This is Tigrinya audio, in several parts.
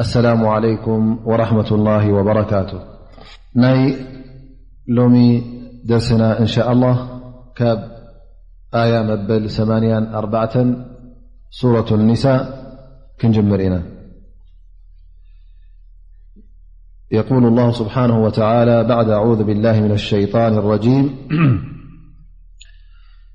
السلام عليكم ورحمة الله وبركاته لمي درسنا إن شاء الله كاب آيامبل سورة النساء كنجمرنا يقول الله سبحانه وتعالى بعد أعوذ بالله من الشيطان الرجيم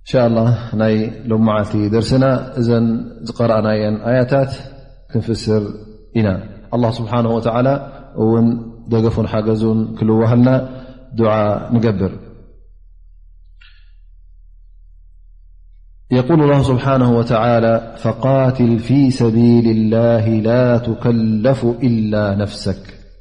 إن شاء الله لم معلت درسنا ن قرأنا ي آيتات كنفسر نا الله سبحانه وتعالى ون دفون حجزون كلوهلنا دع نجبر يقول الله سبحانه وتعالى فقاتل في سبيل الله لا تكلف إلا نفسك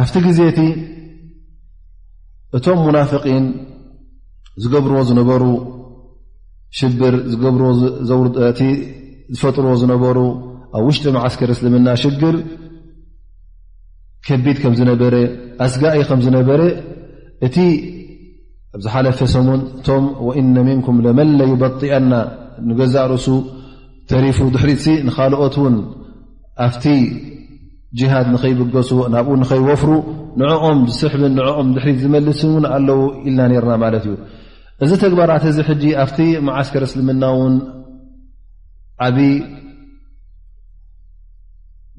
ኣብቲ ግዜ እቲ እቶም ሙናፍቒን ዝገብርዎ ዝነበሩ ሽብር ዝገብርዎእቲ ዝፈጥርዎ ዝነበሩ ኣብ ውሽጢ መዓስከር እስልምና ሽግር ከቢድ ከም ዝነበረ ኣስጋኢ ከም ዝነበረ እቲ ኣብ ዝሓለፈ ሰሙን እቶም ወእነ ምንኩም ለመን ለዩበጢኣና ንገዛእ ርእሱ ተሪፉ ድሕሪትሲ ንካልኦት ውን ኣብቲ ጅሃድ ንኸይብገሱ ናብኡ ንኸይወፍሩ ንዕኦም ዝስሕብን ንኦም ድሕሪ ዝመልስን እውን ኣለዉ ኢልና ነርና ማለት እዩ እዚ ተግባራት እዚ ሕጂ ኣብቲ መዓስከር እስልምና እውን ዓብይ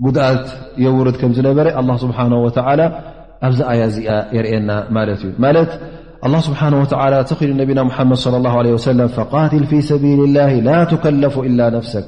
ጉድኣት የውርድ ከም ዝነበረ ኣላ ስብሓን ወተዓላ ኣብዚ ኣያ እዚኣ የርእየና ማለት እዩ ማለት ኣላ ስብሓን ወተላ ተኪሉ ነቢና ሙሓመድ ለ ላ ለ ወሰለም ፈቃትል ፊ ሰቢል ላ ላ ትከለፉ ኢላ ነፍሰክ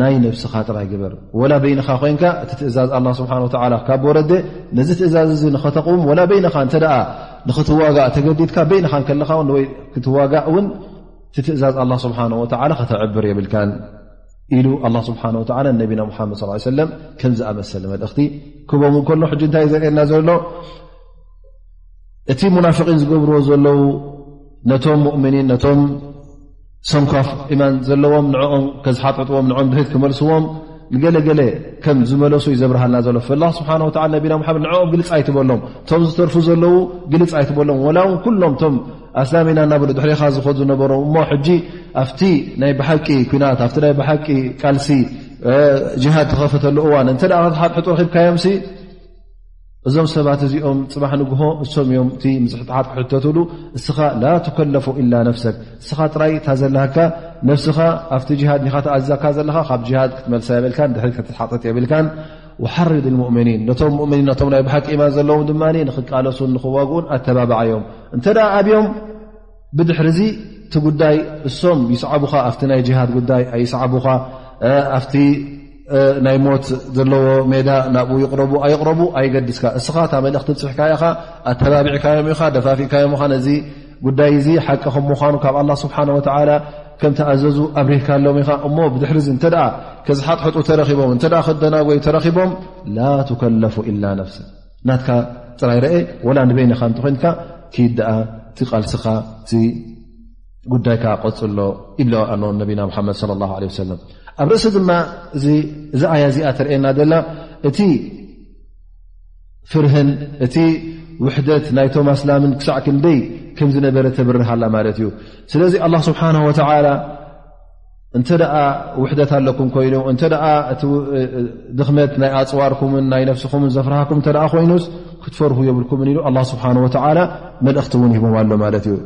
ናይ ነብስኻ ጥራይ ግበር ወላ በይንኻ ኮንካ እቲ ትእዛዝ ኣላ ስብሓን ወላ ካብ ወረደ ነዚ ትእዛዝ እዚ ንኸተቕውም ወላ በይንኻ እንተ ንኽትዋጋእ ተገዲድካ በይንኻ ከለኻ ወይ ክትዋጋእ እውን እቲ ትእዛዝ ኣላ ስብሓን ወላ ከተዕብር የብልካን ኢሉ ኣላ ስብሓን ወላ ነቢና ሙሓመድ ስ ሰለም ከም ዝኣመሰለ መልእኽቲ ክቦም ከሎ ሕጂ እንታይ ዘርእየና ዘሎ እቲ ሙናፍቒን ዝገብርዎ ዘለዉ ነቶም ሙእምኒን ነቶም ሰንኳፍ ኢማን ዘለዎም ንኦም ከዝሓጠጥዎም ንኦም ድሕሪት ክመልስዎም ንገለገለ ከም ዝመለሱ ዩ ዘብርሃልና ዘሎ ላ ስብሓ ነቢና ሓመድ ንኦም ግልፂ ኣይትበሎም እቶም ዝተርፉ ዘለዉ ግልፂ ኣይትበሎም ወላ ውን ኩሎም እቶም ኣስላሚና እናበሉ ድሕሪኻ ዝኸዱ ዝነበሩ እሞ ሕጂ ኣብቲ ናይ ብሓቂ ኩናት ኣብቲ ናይ ብሓቂ ቃልሲ ጅሃድ ተኸፈተሉ እዋን እንተ ሓጥሕጡ ረኪብካዮም እዞም ሰባት እዚኦም ፅባሕ ንግሆ እሶም እዮም እቲ ምፅሕጥሓጥ ክሕተትሉ እስኻ ላ ትከለፉ ኢላ ነፍሰክ እስኻ ጥራይ እታ ዘለካ ነፍስኻ ኣብቲ ጅሃድ ኻ ተኣዝዛካ ዘለኻ ካብ ጅሃድ ክትመልሳ የብልካ ድሕሪ ክትሓጥጥ የብልካን ሓርድ ሙእምኒን ነቶም ሙእምኒን ነቶም ናይ ብሓቂ ኢማን ዘለዎም ድማ ንክቃለሱን ንክዋግኡን ኣተባብዓዮም እንተ ኣብዮም ብድሕሪ እዚ እቲ ጉዳይ እሶም ይስዓቡኻ ኣብቲ ናይ ጅሃድ ጉዳይ ኣይስዓቡኻ ኣብቲ ናይ ሞት ዘለዎ ሜዳ ናብኡ ይቕረቡ ኣይቕረቡ ኣይገድስካ እስኻ እታ መልእኽቲ ብፅሕካ ኢኻ ኣተባቢዕካዮም ኢኻ ደፋፊእካዮም ኻ ነዚ ጉዳይ እዚ ሓቂ ከም ምዃኑ ካብ ኣላ ስብሓን ወተዓላ ከም ተኣዘዙ ኣብሪህካ ኣሎም ኢኻ እሞ ብድሕሪ እዚ እንተ ከዝሓጥሐጡ ተረኺቦም እተ ከደናጎዩ ተረኺቦም ላ ትከለፉ ኢላ ነፍሰ ናትካ ጥራይ ረአ ወላ ንበይንኻ እንተኮይንካ ኪድ ደኣ እቲ ቃልስኻ እቲ ጉዳይካ ቀፅሎ ይብለ ኣሎ ነቢና ሓመድ ለ ላ ለ ሰለም ኣብ ርእሲ ድማ እዚ ኣያ እዚኣ ተርእየና ዘላ እቲ ፍርህን እቲ ውሕደት ናይቶም ኣስላምን ክሳዕ ክንደይ ከም ዝነበረ ተብርሃላ ማለት እዩ ስለዚ ኣላ ስብሓን ወተላ እንተ ውሕደት ኣለኩም ኮይኑ እተ ድኽመት ናይ ኣፅዋርኩምን ናይ ነፍስኹምን ዘፍርሃኩም እተ ኮይኑስ ክትፈርሁ የብልኩምን ኢሉ ኣ ስብሓ ወ መልእኽቲ እውን ሂቦም ኣሎ ማለት እዩ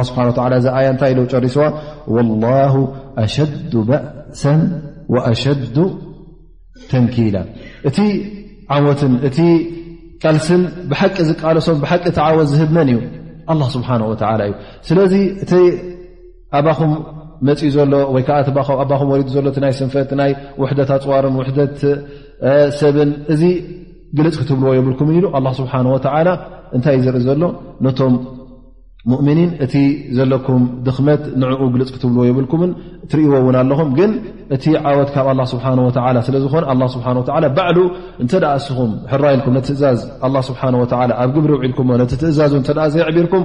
ኣ ስብሓ እዛ ኣያ እንታይ ኢሉ ጨሪስዋ ላ ኣሸዱ ባእሰን ኣሸዱ ተንኪላ እቲ ዓወትን እቲ ቀልስን ብሓቂ ዝቃለሶም ብሓቂ ተዓወት ዝህብ መን እዩ ስብሓ ወላ እዩ ኣባኹም መፅኡ ዘሎ ወይ ከዓ ኣባኹም ወሪዱ ዘሎ እ ናይ ስንፈት ናይ ውሕደት ኣፅዋርን ውሕደት ሰብን እዚ ግልፅ ክትብልዎ የብልኩም ኢሉ ኣላ ስብሓን ወተዓላ እንታይ እዩ ዝርኢ ዘሎ ነቶም ሙእምኒን እቲ ዘለኩም ድኽመት ንዕኡ ግልፅ ክትብልዎ የብልኩምን እትርእዎ እውን ኣለኹም ግን እቲ ዓወት ካብ ኣላ ስብሓን ወተዓላ ስለ ዝኾነ ኣላ ስብሓን ወተዓላ ባዕሉ እንተ ደኣ እስኹም ሕራይልኩም ነቲ ትእዛዝ ኣላ ስብሓን ወተዓላ ኣብ ግብሪ ውዒልኩምዎ ነቲ ትእዛዙ እንተ ዘይዕቢርኩም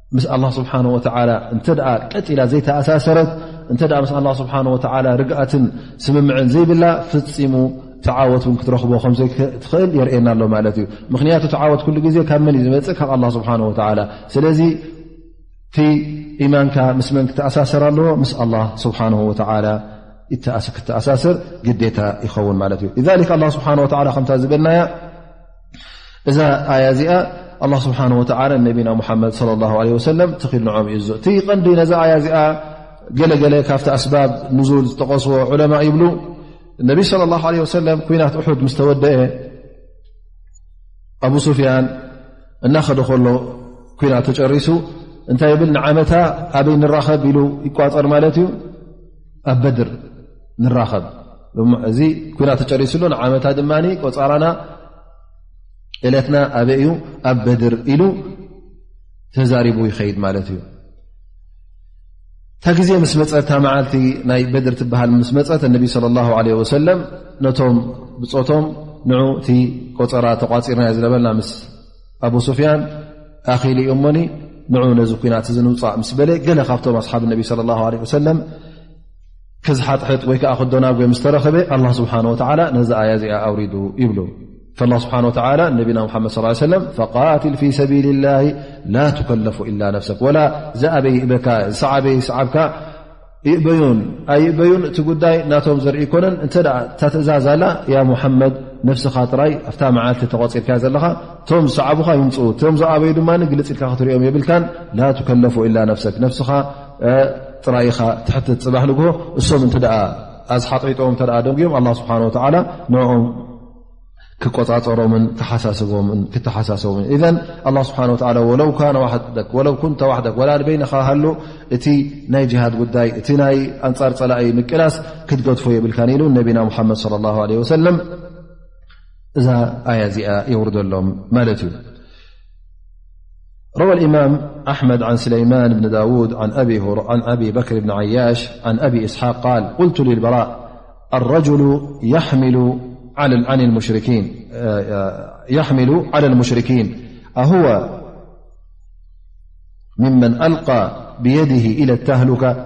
ምስ ኣላ ስብሓን ወተዓላ እንተ ቀጢላ ዘይተኣሳሰረት እንተ ምስ ኣላ ስብሓን ወተዓላ ርግኣትን ስምምዕን ዘይብላ ፍፂሙ ተዓወት እውን ክትረኽቦ ከምዘይትኽእል የርእየና ኣሎ ማለት እዩ ምኽንያቱ ተዓወት ኩሉ ግዜ ካብ መን እዩ ዝመፅእ ካብ ኣላ ስብሓን ወተዓላ ስለዚ እቲ ኢማንካ ምስ መን ክተኣሳሰር ኣለዎ ምስ ኣላ ስብሓን ወተዓላ ክተኣሳስር ግዴታ ይኸውን ማለት እዩ ሊክ ኣላ ስብሓን ወተዓላ ከምታ ዝበልናያ እዛ ኣያ እዚኣ ኣላ ስብሓን ወተላ ነቢና ሙሓመድ ለ ላ ለ ወሰለም ትኺል ንዖም እዩ እቲ ቐንዲ ነዛ ኣያ እዚኣ ገለገለ ካብቲ ኣስባብ ንዙል ዝጠቐስዎ ዑለማ ይብሉ ነቢ ስለ ላ ለ ወሰለም ኩናት እሑድ ምስ ተወደአ ኣቡ ሱፍያን እናኸደ ከሎ ኩናት ተጨሪሱ እንታይ ይብል ንዓመታ ኣበይ ንራኸብ ኢሉ ይቋፀር ማለት እዩ ኣብ በድር ንራኸብ እዚ ኩና ተጨሪሱ ሎ ንዓመታ ድማ ቆፃራና እለትና ኣበ እዩ ኣብ በድር ኢሉ ተዛሪቡ ይኸይድ ማለት እዩ እታ ግዜ ምስ መፀት እታ መዓልቲ ናይ በድር ትበሃል ምስ መፀት እነቢ ለ ላ ለ ወሰለም ነቶም ብፆቶም ንዑ እቲ ቆፀራ ተቋፂርናዮ ዝነበልና ምስ ኣቡ ሱፍያን ኣኪሊ ዩ እሞኒ ንዑ ነዚ ኩናት እዚ ንውፃእ ምስ በለ ገለ ካብቶም ኣስሓብ ነቢ ለ ላ ለ ወሰለም ክዝሓጥሕጥ ወይ ከዓ ክዶናጎ ምስ ተረኸበ ኣላ ስብሓን ወተላ ነዚ ኣያ እዚኣ ኣውሪዱ ይብሉ ላ ስብሓን ወተላ ነቢና ሓመድ ስ ሰለም ፈቃትል ፊ ሰቢል ላ ላ ትከለፉ ኢላ ነፍሰክ ወላ ዝኣበይ ይእበካ ዝሰዓበይ ሰዓብካ ይእበዩን ኣይእበዩን እቲ ጉዳይ ናቶም ዘርኢ ይኮነን እንተ እታ ትእዛዝ ኣላ ያ ሙሓመድ ነፍስኻ ጥራይ ኣብታ መዓልቲ ተቐፂልካ ዘለኻ እቶም ዝሰዓቡኻ ይምፁ እቶም ዝኣበዩ ድማ ግልፅ ኢልካ ክትሪኦም የብልካን ላ ትከለፉ ኢላ ነፍሰክ ነፍስኻ ጥራይ ኢኻ ትሕት ፅባሕ ንግሆ እሶም እተ ኣዝሓጠይጦም እተ ደንጉዮም ኣላ ስብሓን ወተዓላ ንኦም ክቆፃፀሮምን ክሓሳስቦምን ክተሓሳሰቦምን እዘ ኣላ ስብሓን ወላ ወለው ካነ ዋሕደክ ወለው ኩንተ ዋሕደክ ወላ ንበይንኻ ሃሉ እቲ ናይ ጅሃድ ጉዳይ እቲ ናይ ኣንፃር ፀላእይ ምቅላስ ክትገድፎ የብልካን ኢሉ ነቢና ሙሓመድ ለ ላ ለ ወሰለም እዛ ኣያ እዚኣ የውርደሎም ማለት እዩ روى الإمام أحمد عن سليمان بن داود عن أبي بكر بن عياش عن أبي إسحاق قال قلت للبراء الرجل يحمل على المشركين أهو ممن ألقى بيده إلى التهلكة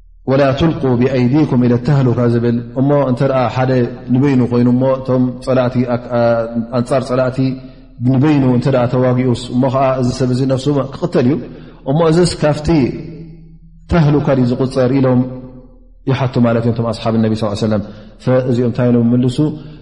ወላ ትልቁ ብኣይዲኩም ኢለ ተህሉካ ዝብል እሞ እንተ ሓደ ንበይኑ ኮይኑ እሞ እቶም ፀላእቲ ኣንፃር ፀላእቲ ንበይኑ እተ ተዋጊኡስ እሞ ከዓ እዚ ሰብ እዚ ነፍሱ ክቕተል እዩ እሞ እዚስ ካፍቲ ተህሉካ ዩ ዝቁፀር ኢሎም ይሓቱ ማለት እዮም ቶም ኣስሓብ ነቢ ስ ሰለም እዚኦም እንታይ ኢሎም ምልሱ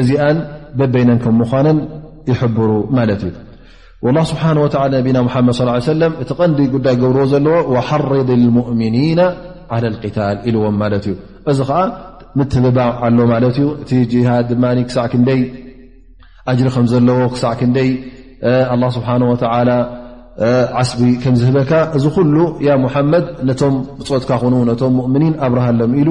እዚኣን በበይነን ከም ምዃነን ይሕብሩ ማለት እዩ ላ ስብሓ ወ ነቢና ሓመድ ስ ሰለም እቲ ቐንዲ ጉዳይ ገብርዎ ዘለዎ ወሓርድ ልሙእምኒና ዓላ ልቅታል ኢልዎም ማለት እዩ እዚ ከዓ ምትብባዕ ኣሎ ማለት እዩ እቲ ጅሃድ ድማ ክሳዕ ክንደይ ኣጅሪ ከም ዘለዎ ክሳዕ ክንደይ ኣላ ስብሓ ወላ ዓስቢ ከም ዝህበካ እዚ ኩሉ ያ ሙሓመድ ነቶም ብፆትካ ኹኑ ነቶም ሙእምኒን ኣብርሃሎም ኢሉ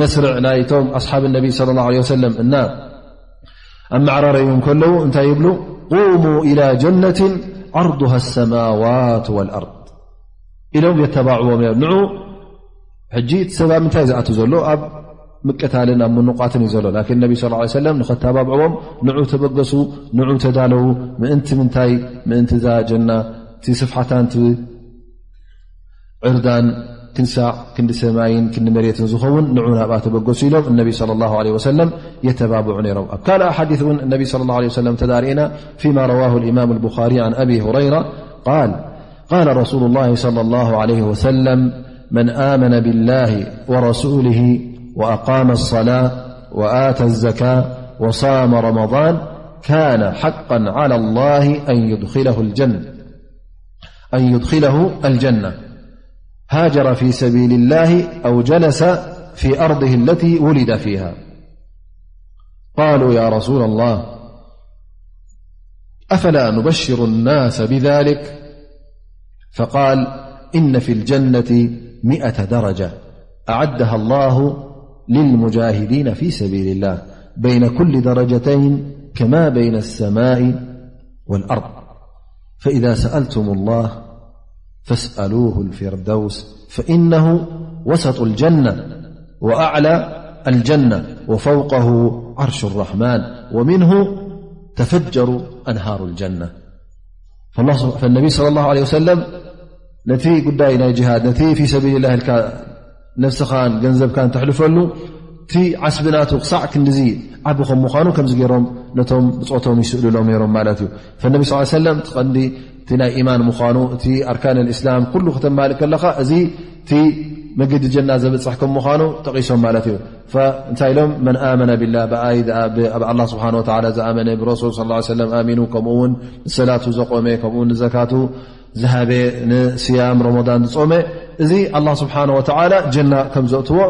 መስርዕ ናይቶም ኣስሓብ ነቢ صለ ه ለ ሰለም እና ኣብ መዕራረዩ ከለዉ እንታይ ይብሉ ቁሙ ኢላ ጀነት ዓርضሃ ሰማዋት ወልኣርض ኢሎም የተባዕዎም እዮም ንዑ ሕጂ እቲ ሰብ ብ ምንታይ ዝኣት ዘሎ ኣብ ምቅታልን ኣብ ምንቋትን እዩ ዘሎ ላን ነቢ ስ ሰለም ንኸተባብዕዎም ንዑ ተበገሱ ንዑ ተዳለዉ ምእንቲ ምንታይ ምእንቲ ዛ ጀና እቲ ስፍሓታን ርዳ كنرة زخون نعنا بل النبي صلى الله عليه وسلم يتبابعنير قال أحاديثن النبي صلى الله عله وسلمتدارئنا فيما رواه الإمام البخاري عن أبي هريرة قال قال رسول الله صلى الله عليه وسلم من آمن بالله ورسوله وأقام الصلاة وآت الزكاة وصام رمضان كان حقا على الله أن يدخله الجنة هاجر في سبيل الله أو جلس في أرضه التي ولد فيها قالوا يا رسول الله أفلا نبشروا الناس بذلك فقال إن في الجنة مئة درجة أعدها الله للمجاهدين في سبيل الله بين كل درجتين كما بين السماء والأرض فإذا سألتم الله فاسألوه الفردوس فإنه وسطو الجنة وأعلى الجنة وفوقه عرش الرحمن ومنه تفجر أنهار الجنة فالنبي صلى الله عليه وسلم نت قدايناجهاد نت في سبيل الله ነብስኻን ገንዘብካን ተሕልፈሉ እቲ ዓስቢ ናቱ ክሳዕ ክንዲዚ ዓቢ ከም ምዃኑ ከምዚ ገይሮም ነቶም ብፆቶም ይስእልሎም ነይሮም ማለት እዩ ነቢ ስ ሰለም እቲ ቀንዲ እቲ ናይ ኢማን ምዃኑ እቲ ኣርካን እስላም ኩሉ ክተማልእ ከለኻ እዚ እቲ መገዲ ጀና ዘብፅሕ ከም ምዃኑ ጠቒሶም ማለት እዩ እንታይ ኢሎም መን ኣመና ብላ ብኣይ ኣብ ኣላ ስብሓን ወላ ዝኣመነ ብረሱል ስ ሰለም ኣሚኑ ከምኡውን ንሰላቱ ዘቆመ ከምኡውን ንዘካቱ ዝሃበ ንስያም ሮሞዳን ዝፆመ እዚ ኣላ ስብሓን ወተላ ጀና ከም ዘእትዎ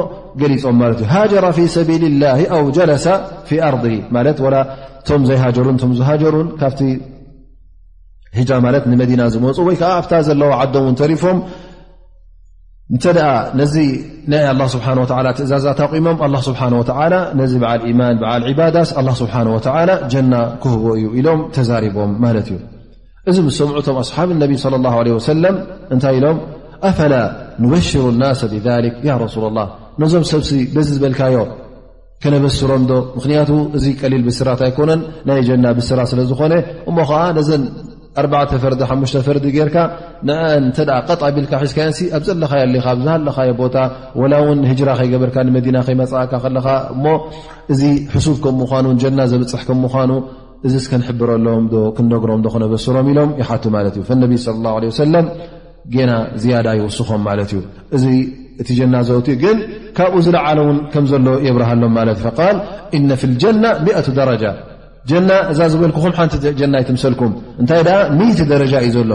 ገሊፆም ማለት እዩ ሃጀራ ፊ ሰቢል ላ ኣው ጀለሰ ፊ ኣርض ማለት ላ እቶም ዘይሃጀሩን እቶም ዝሃጀሩን ካብቲ ሂጃ ማለት ንመዲና ዝመፁ ወይ ከዓ ኣብታ ዘለዎ ዓዶም ውን ተሪፎም እንተ ደኣ ነዚ ናይ ኣላ ስብሓን ወላ ትእዛዛት ኣቑሞም ኣላ ስብሓን ወተላ ነዚ በዓል ኢማን በዓል ዕባዳስ ኣላ ስብሓን ወተላ ጀና ክህቦ እዩ ኢሎም ተዛሪቦም ማለት እዩ እዚ ምስ ሰምዑ እቶም ኣስሓብ ነቢ صለ ላه ለ ወሰለም እንታይ ኢሎም ኣፈላ ንበሽሩ ናሰ ብሊክ ያ ረሱላ ላ ነዞም ሰብሲ በዚ ዝበልካዮ ከነበስሮም ዶ ምኽንያቱ እዚ ቀሊል ብስራት ኣይኮነን ናይ ጀና ብስራ ስለ ዝኾነ እሞ ከዓ ነዘን ኣርባዕተ ፈርዲ ሓሙሽተ ፈርዲ ጌርካ ንአን እተ ቀጣ ቢልካ ሒዝካየንሲ ኣብ ዘለኻዮ ሌኻ ኣብዝሃለኻዮ ቦታ ወላ እውን ህጅራ ከይገበርካ ንመዲና ከይመፅእካ ከለኻ እሞ እዚ ሕሱብ ከም ምኳኑ ጀና ዘብፅሕ ከም ምኳኑ እዚስ ከንሕብረሎም ዶ ክንነግሮም ዶ ክነበስሮም ኢሎም ይሓቱ ማለት እዩ ፈነቢ ስለ ላ ለ ወሰለም ጌና ዝያዳ ይውስኾም ማለት እዩ እዚ እቲ ጀና ዘውት ግን ካብኡ ዝለዓለ እውን ከም ዘሎ የብርሃሎም ማለት እዩ ቃል እነ ፍ ልጀና ሚእቱ ደረጃ ጀና እዛ ዝበልክኹም ሓንቲ ጀና ይትምሰልኩም እንታይ ደኣ ሚእቲ ደረጃ እዩ ዘሎ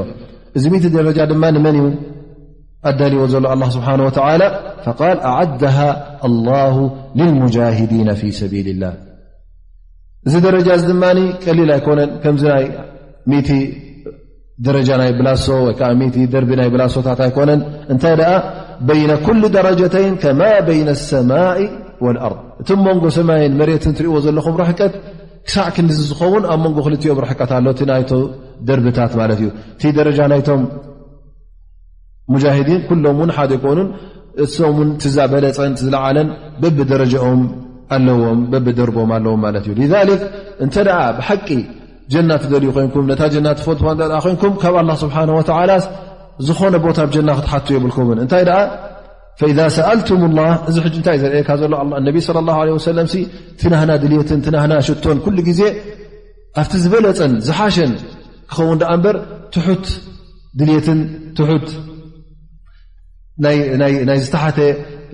እዚ ሚእቲ ደረጃ ድማ ንመን እዩ ኣዳልዎ ዘሎ ኣላ ስብሓን ወተላ ቃል ኣዓድሃ ኣላሁ ልልሙጃሂዲና ፊ ሰቢል ላህ እዚ ደረጃ እዚ ድማ ቀሊል ኣይኮነን ከምዚ ናይ ሚቲ ደረጃ ናይ ብላሶ ወይከዓ ቲ ደርቢ ናይ ብላሶታት ኣይኮነን እንታይ ደኣ በይነ ኩሉ ደረጀተይን ከማ በይነ ኣሰማኢ ወልኣርض እቲ መንጎ ሰማይን መሬትን ትሪእዎ ዘለኹም ርሕቀት ክሳዕ ክንዲ ዝኸውን ኣብ መንጎ ክልትኦም ርሕቀት ኣሎ እቲ ናይቶ ደርብታት ማለት እዩ እቲ ደረጃ ናይቶም ሙጃሂዲን ኩሎም ውን ሓደ ኣይኮኑን እሶም ውን ትዛበለፀን ዝለዓለን በብደረጃኦም ኣለዎም በብደርቦም ኣለዎም ማለት እዩ እንተ ብሓቂ ጀና ትደልዩ ኮንኩም ነታ ጀና ትፈልትዋ ኮንኩም ካብ ኣላ ስብሓን ወላ ዝኾነ ቦታ ብ ጀና ክትሓቱ የብልኩምን እንታይ ደኣ ፈኢዛ ሰኣልቱም ላ እዚ ሕጂ እንታይ ዘርእየካ ዘሎ ነቢ ለ ላ ለ ወሰለም ትናህና ድልትን ትናህና ሽቶን ኩሉ ግዜ ኣብቲ ዝበለፀን ዝሓሸን ክኸውን ደኣ እምበር ትሑት ድልትን ትሑት ናይ ዝተሓተ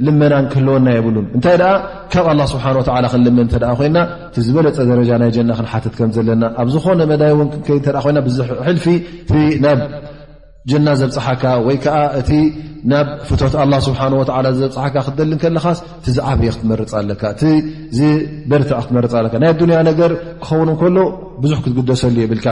ልመናን ክህልወና የብሉን እንታይ ደኣ ካብ ኣላ ስብሓን ወላ ክንልመን እተ ኮይና እቲ ዝበለፀ ደረጃ ናይ ጀና ክንሓትት ከም ዘለና ኣብ ዝኾነ መዳይ እውን ክንከይ እተ ኮይና ብዝሕልፊ እቲ ናብ ጀና ዘብፅሓካ ወይ ከዓ እቲ ናብ ፍቶት ኣላ ስብሓን ወላ ዘብፅሓካ ክትደሊ ከለኻስ እቲ ዝዓበየ ክትመርፅ ኣለካ እቲ ዝበርትዕ ክትመርፅ ኣለካ ናይ ኣዱንያ ነገር ክኸውን ከሎ ብዙሕ ክትግደሰሉ የብልካ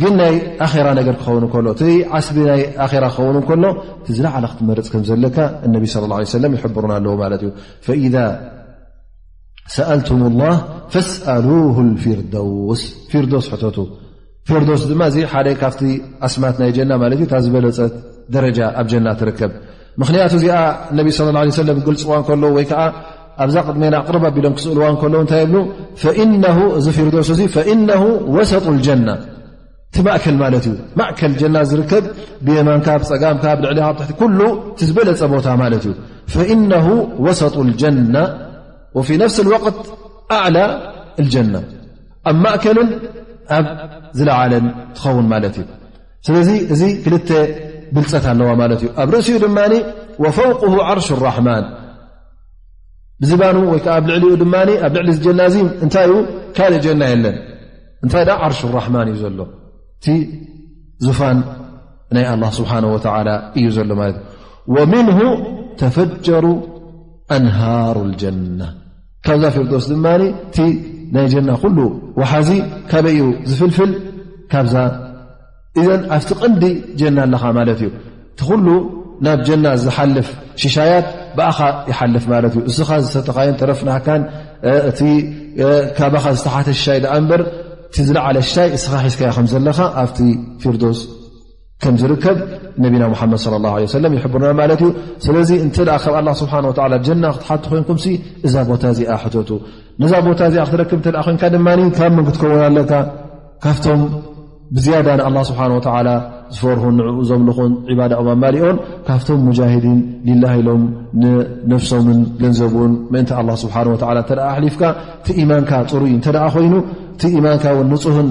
ግን ናይ ኣራ ነገር ክኸውን ከሎ እቲ ዓስቢ ናይ ኣራ ክኸውን ከሎ እቲ ዝለዓለ ክትመርፅ ከም ዘለካ እነቢ ስለ ላ ሰለ ይሕብሩና ኣለዎ ማለት እዩ ፈኢዛ ሰኣልቱም ላ ፈስኣሉ ፊርደውስ ፊርዶስ ሕተቱ ፊርዶስ ድማ እዚ ሓደ ካብቲ ኣስማት ናይ ጀና ማለት እዩ እታ ዝበለፀት ደረጃ ኣብ ጀና ትርከብ ምኽንያቱ እዚኣ ነቢ ስለ ላ ሰለም ክገልፅዋ ከሎ ወይ ከዓ ኣብዛ ቅድሜና ኣቕርብ ኣቢሎም ክስእልዋ ከሎ እንታይ የብሉ እዚ ፊርዶስ እዚ ፈኢነ ወሰጡ ጀና እቲ ማእከል ማለት እዩ ማእከል ጀና ዝርከብ ብየማንካ ብፀጋምካ ብልዕሊካ ብትሕቲ ኩሉ እቲ ዝበለፀ ቦታ ማለት እዩ ፈኢነ ወሰጡ ጀና ወፊ ነፍሲ ወቅት ኣዕላ ጀና ኣብ ማእከልን ኣብ ዝለዓለን ትኸውን ማለት እዩ ስለዚ እዚ ክልተ ብልፀት ኣለዋ ማለት እዩ ኣብ ርእሲኡ ድማ ወፈውቅ ዓርሽ ራሕማን ብዝባኑ ወይከዓ ኣብ ልዕሊኡ ድማ ኣብ ልዕሊ ጀና እዚ እንታይ ዩ ካልእ ጀና የለን እንታይ ደ ዓርሽ ራሕማን እዩ ዘሎ እቲ ዙፋን ናይ ኣላ ስብሓን ወተላ እዩ ዘሎ ማለት እዩ ወምንሁ ተፈጀሩ ኣንሃሩ ልጀና ካብዛ ፊርዶስ ድማ እቲ ናይ ጀና ኩሉ ወሓዚ ካበይ እዩ ዝፍልፍል ካብዛ እዘን ኣብቲ ቕንዲ ጀና ኣለኻ ማለት እዩ እቲ ኩሉ ናብ ጀና ዝሓልፍ ሽሻያት ብኣኻ ይሓልፍ ማለት እዩ እስኻ ዝሰተኻዮን ተረፍናካን እቲ ካባኻ ዝተሓተ ሽሻይ ድኣ እምበር እቲ ዝለዓለ ሽሻይ እስኻ ሒዝካዮ ከም ዘለኻ ኣብቲ ፊርዶስ ከም ዝርከብ ነቢና ሙሓመድ صለ ላه ለ ሰለም ይሕብርና ማለት እዩ ስለዚ እንተ ካብ ኣላ ስብሓን ወላ ጀና ክትሓቲ ኮይንኩም ሲ እዛ ቦታ እዚኣ ሕተቱ ነዛ ቦታ እዚኣ ክትረክብ እተ ኮንካ ድማ ካብ ምን ክትከውን ኣለካ ካብቶም ብዝያዳ ንኣላ ስብሓን ወላ ዝፈርሁን ንዕኡ ዘምልኹን ዕባዳ ኦም ኣማሊኦን ካብቶም ሙጃሂዲን ሊላ ኢሎም ንነፍሶምን ገንዘብን ምእንቲ ኣላ ስብሓን ወላ እተ ኣሕሊፍካ እቲ ኢማንካ ፅሩይ እንተ ኮይኑ እቲ ኢማንካ ውን ንፁህን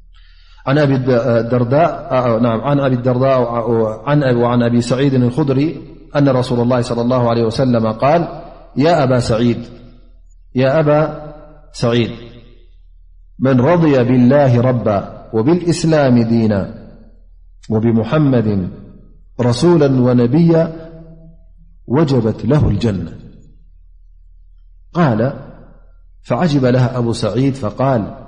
أبي الدرداء وعن أبي سعيد الخدري أن رسول الله صلى الله عليه وسلم-قال يا أبا سعيد من رضي بالله ربا وبالإسلام دينا وبمحمد رسولا ونبيا وجبت له الجنة قال فعجب لها أبو سعيد فقال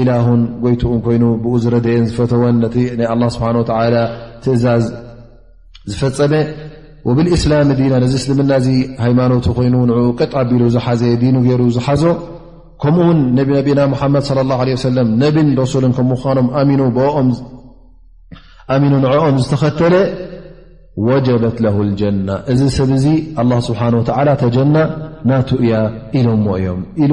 ኢላሁን ጎይትኡን ኮይኑ ብኡ ዝረድኤን ዝፈተወን ነቲ ናይ ኣላ ስብሓን ወተዓላ ትእዛዝ ዝፈፀመ ወብልእስላም ዲና ነዚ እስልምና እዚ ሃይማኖት ኮይኑ ንኡ ቅጥ ኣቢሉ ዝሓዘ ዲኑ ገይሩ ዝሓዞ ከምኡ ውን ነቢና ሙሓመድ ለ ላ ለ ሰለም ነቢን ረሱልን ከም ምዃኖም ኣሚኑ ብኦም ኣሚኑ ንዕኦም ዝተኸተለ ወጀበት ለሁ ልጀና እዚ ሰብ እዚ ኣላ ስብሓን ወተዓላ ተጀና ናቱ እያ ኢሎሞ እዮም ኢሉ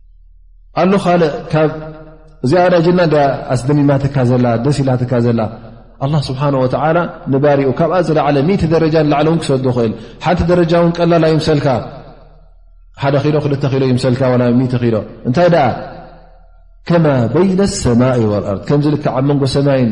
ኣሎ ካልእ ካብ እዚኣ ዳጅና እ ኣስደሚማትካ ዘላ ደስ ኢላትካ ዘላ ኣላ ስብሓን ወተዓላ ንባሪኡ ካብኣ ዝለዓለ ሚእቲ ደረጃ ንላዕለ እውን ክሰዱ ክእል ሓንቲ ደረጃ እውን ቀላል ኣይምሰልካ ሓደ ኪሎ ክልተ ኪሎ ይምሰልካ ዋላ ሚእቲ ኪሎ እንታይ ደኣ ከማ በይነ ኣሰማኢ ወልኣርድ ከምዚ ልክዓ መንጎ ሰማይን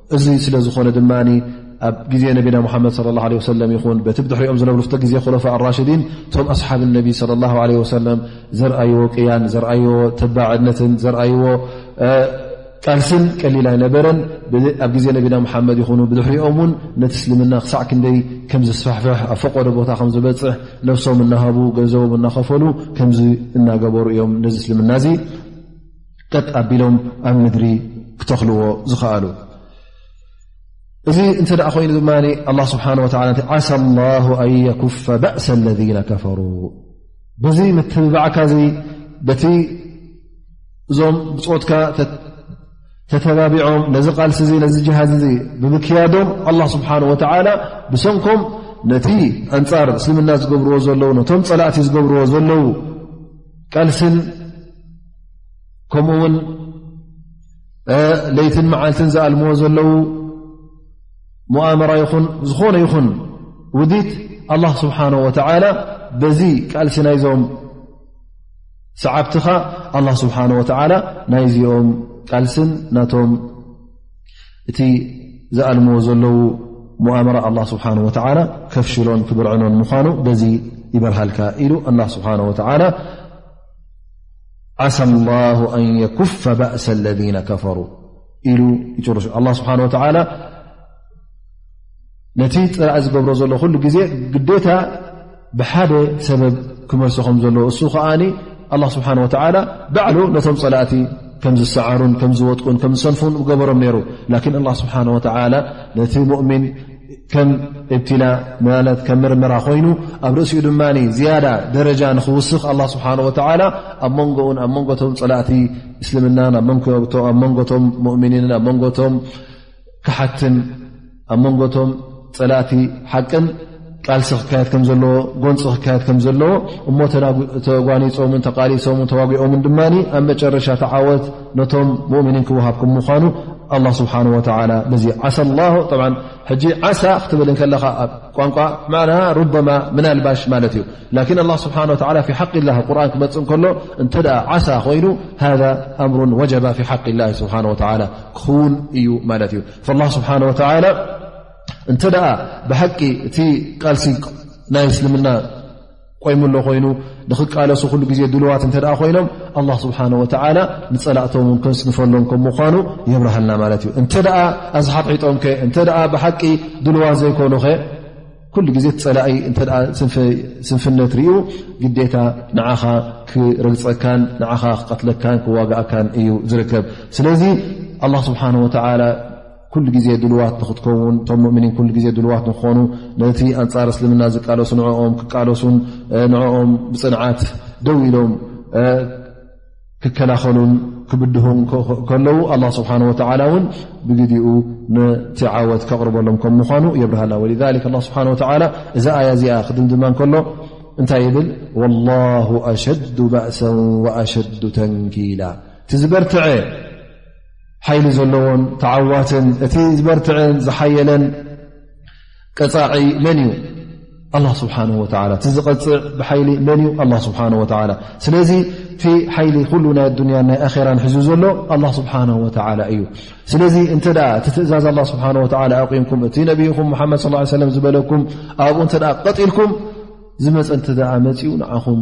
እዚ ስለ ዝኾነ ድማ ኣብ ግዜ ነቢና ሙሓመድ صለ ላه ለ ሰለም ይኹን በቲ ብድሕሪኦም ዝነብሩ ፍተ ግዜ ኮለፋ ኣራሽዲን እቶም ኣስሓብ ነቢ صለ ላ ለ ወሰለም ዘርኣይዎ ቅያን ዘርኣይዎ ተባዕነትን ዘርኣይዎ ቃልስን ቀሊል ኣይነበረን ኣብ ግዜ ነቢና ሙሓመድ ይኹኑ ብድሕሪኦም እውን ነቲ እስልምና ክሳዕ ክንደይ ከም ዝስፋሕፍሕ ኣብ ፈቀዶ ቦታ ከም ዝበፅሕ ነፍሶም እናሃቡ ገንዘቦም እናኸፈሉ ከምዚ እናገበሩ እዮም ነዚ እስልምና እዚ ቀጥ ኣቢሎም ኣብ ምድሪ ክተኽልዎ ዝኸኣሉ እዚ እንተ ደኣ ኮይኑ ድማ ኣላ ስብሓን ወላ እ ዓሳ ላሁ ኣን የኩፈ ባእሰ ለذና ከፈሩ በዚ መተብባዕካ እዚ በቲ እዞም ብፆትካ ተተባቢዖም ነዚ ቃልሲ እዚ ነዚ ጅሃዝ እዚ ብምክያዶም ኣላ ስብሓን ወተዓላ ብሰንኮም ነቲ ኣንፃር እስልምና ዝገብርዎ ዘለዉ ነቶም ፀላእቲ ዝገብርዎ ዘለዉ ቃልስን ከምኡ ውን ለይትን መዓልትን ዝኣልምዎ ዘለዉ ሞኣመራ ይኹን ዝኾነ ይኹን ውዲት ኣላ ስብሓን ወተላ በዚ ቃልሲ ናይዞም ሰዓብትኻ ኣላ ስብሓን ወተላ ናይዚኦም ቃልስን ናቶም እቲ ዝኣልምዎ ዘለዉ ሞኣመራ ኣላ ስብሓን ወተላ ከፍሽሎን ክብርዕኖን ምዃኑ በዚ ይበርሃልካ ኢሉ ኣላ ስብሓን ወተላ ዓሳ ላሁ ኣን የኩፈ ባእሰ ለذነ ከፈሩ ኢሉ ይጭርሱ ኣላ ስብሓን ወተዓላ ነቲ ጥራእ ዝገብሮ ዘሎ ኩሉ ግዜ ግዴታ ብሓደ ሰበብ ክመልሶ ከም ዘለዎ እሱ ከዓ ኣላ ስብሓን ወተዓላ ባዕሉ ነቶም ፀላእቲ ከም ዝሰዓሩን ከም ዝወጥቁን ከም ዝሰንፉን ገበሮም ነይሩ ላኪን ኣላ ስብሓን ወተዓላ ነቲ ሙእምን ከም እብትላ ማለት ከም ምርመራ ኮይኑ ኣብ ርእሲኡ ድማ ዝያዳ ደረጃ ንክውስኽ ኣላ ስብሓን ወተዓላ ኣብ መንጎኡን ኣብ መንጎቶም ፀላእቲ እስልምናን ኣብ መንጎቶም ሙእምኒንን ኣብ መንጎቶም ክሓትን ኣብ መንጎቶም ፀላእቲ ሓቅን ቃልሲ ክካየድ ከም ዘለዎ ጎንፂ ክካየድ ከም ዘለዎ እሞ ተጓኒፆምን ተቓሊሶምን ተዋጊኦምን ድማ ኣብ መጨረሻ ተዓወት ነቶም ሙእምኒን ክወሃብ ከም ምዃኑ ኣላ ስብሓን ወተላ በዚ ዓሳ ላ ሕጂ ዓሳ ክትብል ከለኻ ኣብ ቋንቋ ማና ሩበማ ምናልባሽ ማለት እዩ ላኪን ኣላ ስብሓን ወላ ፊ ሓቂ ላ ቁርን ክመፅእ ከሎ እንተ ዓሳ ኮይኑ ሃዛ ኣምሩ ወጀባ ፊ ሓቂ ላ ስብሓን ወላ ክኽውን እዩ ማለት እዩ ላ ስብሓን ወተላ እንተ ደኣ ብሓቂ እቲ ቃልሲ ናይ እስልምና ቆይሙ ኣሎ ኮይኑ ንክቃለሱ ኩሉ ግዜ ድልዋት እተ ኮይኖም ኣላ ስብሓን ወተላ ንፀላእቶም ን ከንስንፈሎም ከም ምኳኑ የብርሃልና ማለት እዩ እንተ ኣዝሓጥሒጦም ከ እንተ ብሓቂ ድልዋት ዘይኮኑ ኸ ኩሉ ግዜ ፀላኢ እተ ስንፍነት ርዩ ግዴታ ንዓኻ ክረግፀካን ንዓኻ ክቀትለካን ክዋግእካን እዩ ዝርከብ ስለዚ ኣላ ስብሓን ወተላ ኩሉ ግዜ ድልዋት ንክትከውን እቶም ሙእምኒን ኩሉ ግዜ ድልዋት ንክኾኑ ነቲ ኣንፃር እስልምና ዝቃለሱ ንኦም ክቃለሱን ንኦም ብፅንዓት ደው ኢሎም ክከላኸሉን ክብድሁን ከለዉ ኣላ ስብሓን ወተላ እውን ብግዲኡ ነቲ ዓወት ከቕርበሎም ከም ምኳኑ የብርሃልና ወ ስብሓ ወላ እዛ ኣያ እዚኣ ክድም ድማ ከሎ እንታይ ይብል ወላሁ ኣሸዱ ባእሰን ወኣሸዱ ተንኪላ እቲ ዝበርትዐ ሓይሊ ዘለዎን ተዓዋትን እቲ ዝበርትዐን ዝሓየለን ቀፃዒ መን እዩ ኣላ ስብሓን ወላ እቲ ዝቐፅዕ ብሓይሊ መን እዩ ኣላ ስብሓን ወላ ስለዚ እቲ ሓይሊ ኩሉ ናይ ኣዱንያን ናይ ኣኼራን ሕዙ ዘሎ ኣላ ስብሓን ወላ እዩ ስለዚ እንተ እቲ ትእዛዝ ኣላ ስብሓ ወላ ኣቑምኩም እቲ ነብይኹም ሓመድ ስ ሰለም ዝበለኩም ኣብኡ እንተ ቀጢልኩም ዝመፀ እንተ መፅኡ ንዓኹም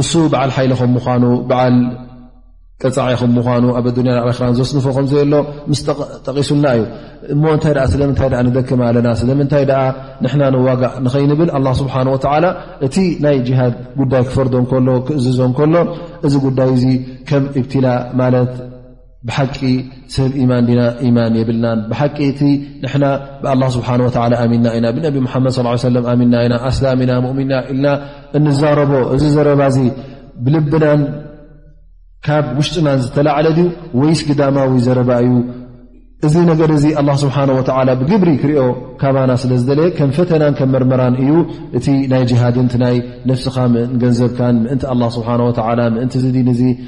እሱ በዓል ሓይሊ ከም ምኳኑ በዓል ቀፃዒ ከም ምኳኑ ኣብ ኣዱኒያ ኣክራን ዘስንፎ ከምዘየሎ ምስ ጠቂሱልና እዩ እሞ እንታይ ስለምንታይ ንደክም ኣለና ስለምንታይ ኣ ንሕና ንዋጋእ ንኸይንብል ኣላ ስብሓን ወተላ እቲ ናይ ጅሃድ ጉዳይ ክፈርዶ ከሎ ክእዝዞ ከሎ እዚ ጉዳይ እዚ ከም እብትላ ማለት ብሓቂ ሰብ ኢማን ዲና ኢማን የብልናን ብሓቂ እቲ ንሕና ብኣላ ስብሓን ወላ ኣሚና ኢና ብነቢ ሙሓመድ ስ ሰለ ኣሚና ኢና ኣስላሚና ሙእሚና ኢልና እንዛረቦ እዚ ዘረባ እዚ ብልብናን ካብ ውሽጥናን ዝተላዕለ ድዩ ወይስ ግዳማዊ ዘረባ እዩ እዚ ነገር እዚ ኣላ ስብሓን ወላ ብግብሪ ክሪኦ ካባና ስለ ዝደለየ ከም ፈተናን ከም መርመራን እዩ እቲ ናይ ጅሃድን ናይ ነፍስኻ ገንዘብካን ምእንቲ ኣላ ስብሓን ወላ ምእንቲ ዝዲን እዚ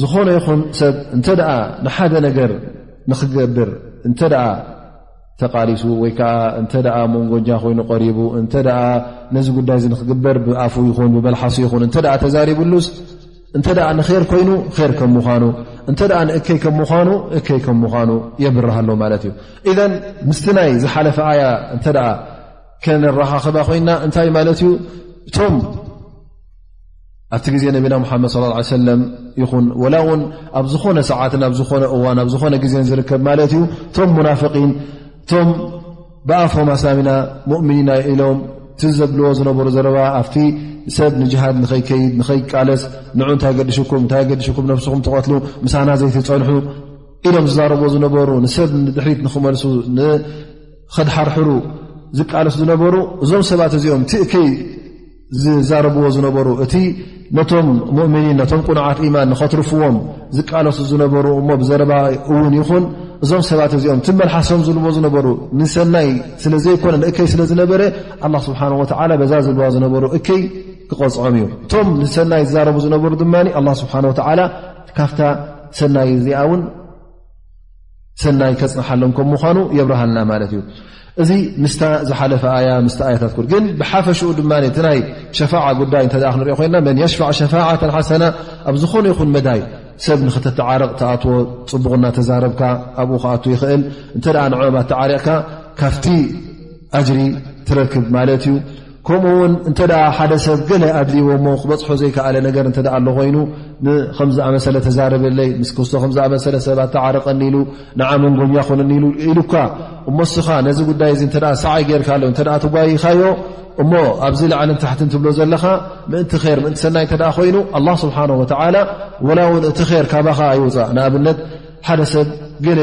ዝኾነ ይኹን ሰብ እንተ ንሓደ ነገር ንክገብር እንተ ተቓሊሱ ወይ ከዓ እንተ መንጎጃ ኮይኑ ቀሪቡ እንተ ነዚ ጉዳይ ዚ ንክግበር ብኣፉ ይኹን ብበልሓሱ ይኹን እተ ተዛሪብሉስ እንተ ንር ኮይኑ ር ከም ምኳኑ እንተ ንእከይ ከም ምኑ እከይ ከም ምኳኑ የብርሃ ኣሎ ማለት እዩ እዘ ምስቲ ናይ ዝሓለፈ ኣያ እተ ከነረኻኽባ ኮይና እንታይ ማለት እዩ እቶም ኣብቲ ግዜ ነቢና ሓመድ ص ሰለ ይኹን ወላ ውን ኣብ ዝኾነ ሰዓትን ኣብ ዝኾነ እዋን ኣብ ዝኾነ ግዜን ዝርከብ ማለት እዩ እቶም ሙናፍቒን እቶም ብኣፎም ኣስላሚና ሙእምኒና ኢሎም ቲ ዘብልዎ ዝነበሩ ዘረባ ኣብቲ ሰብ ንጅሃድ ንኸይከይድ ንኸይቃለስ ንዑ እንታይ ገድሽኩም እታይ ገድሽኩም ነብስኹም ትቐትሉ ምሳና ዘይትፀንሑ ኢሎም ዝዛረቦ ዝነበሩ ንሰብ ንድሕሪት ንኽመልሱ ንኸድሓርሕሩ ዝቃለሱ ዝነበሩ እዞም ሰባት እዚኦም ትእከይ ዝዛረብዎ ዝነበሩ እቲ ነቶም ሙእምኒን ነቶም ቁኑዓት ኢማን ንኸትርፍዎም ዝቃለሱ ዝነበሩ እሞ ብዘረባ እውን ይኹን እዞም ሰባት እዚኦም ቲ መልሓሶም ዝልዎ ዝነበሩ ንሰናይ ስለ ዘይኮነ ንእከይ ስለ ዝነበረ ኣላ ስብሓን ወተዓላ በዛ ዝልዋ ዝነበሩ እከይ ክቐፅዖም እዩ እቶም ንሰናይ ዝዛረቡ ዝነበሩ ድማ ኣላ ስብሓን ወተዓላ ካፍታ ሰናይ እዚኣ እውን ሰናይ ከፅንሓሎም ከም ምኳኑ የብርሃልና ማለት እዩ እዚ ምስታ ዝሓለፈ ኣያ ምስ ኣያታት ር ግን ብሓፈሽኡ ድማ እቲ ናይ ሸፋዓ ጉዳይ እተ ክንሪኦ ኮይና መን የሽፋዕ ሸፋዓተን ሓሰና ኣብ ዝኾነ ይኹን መዳይ ሰብ ንክተተዓርቕ ተኣትዎ ፅቡቕ እናተዛረብካ ኣብኡ ክኣት ይኽእል እንተ ንዖም ኣተዓሪቕካ ካብቲ ኣጅሪ ትረክብ ማለት እዩ ከምኡ ውን እንተ ሓደ ሰብ ገለ ኣድልዎ እሞ ክበፅሖ ዘይከኣለ ነገር እተ ኣሎ ኮይኑ ንከምዝኣመሰለ ተዛረበለይ ምስ ክስቶ ከምዝኣመሰለ ሰብ ኣተዓረቀኒ ኢሉ ንዓ መንጎኛ ኮነኒ ኢሉ ኢሉካ እሞ ስኻ ነዚ ጉዳይ እዚ እተ ሰዓይ ጌርካ ኣሎ እተ ተጓይኻዮ እሞ ኣብዚ ላዕሊ ታሕትን ትብሎ ዘለኻ ምእንቲ ር ምእንቲ ሰናይ እተ ኮይኑ ኣላ ስብሓን ወተላ ወላ እውን እቲ ር ካባኻ ኣይውፃእ ንኣብነት ሓደ ሰብ ገለ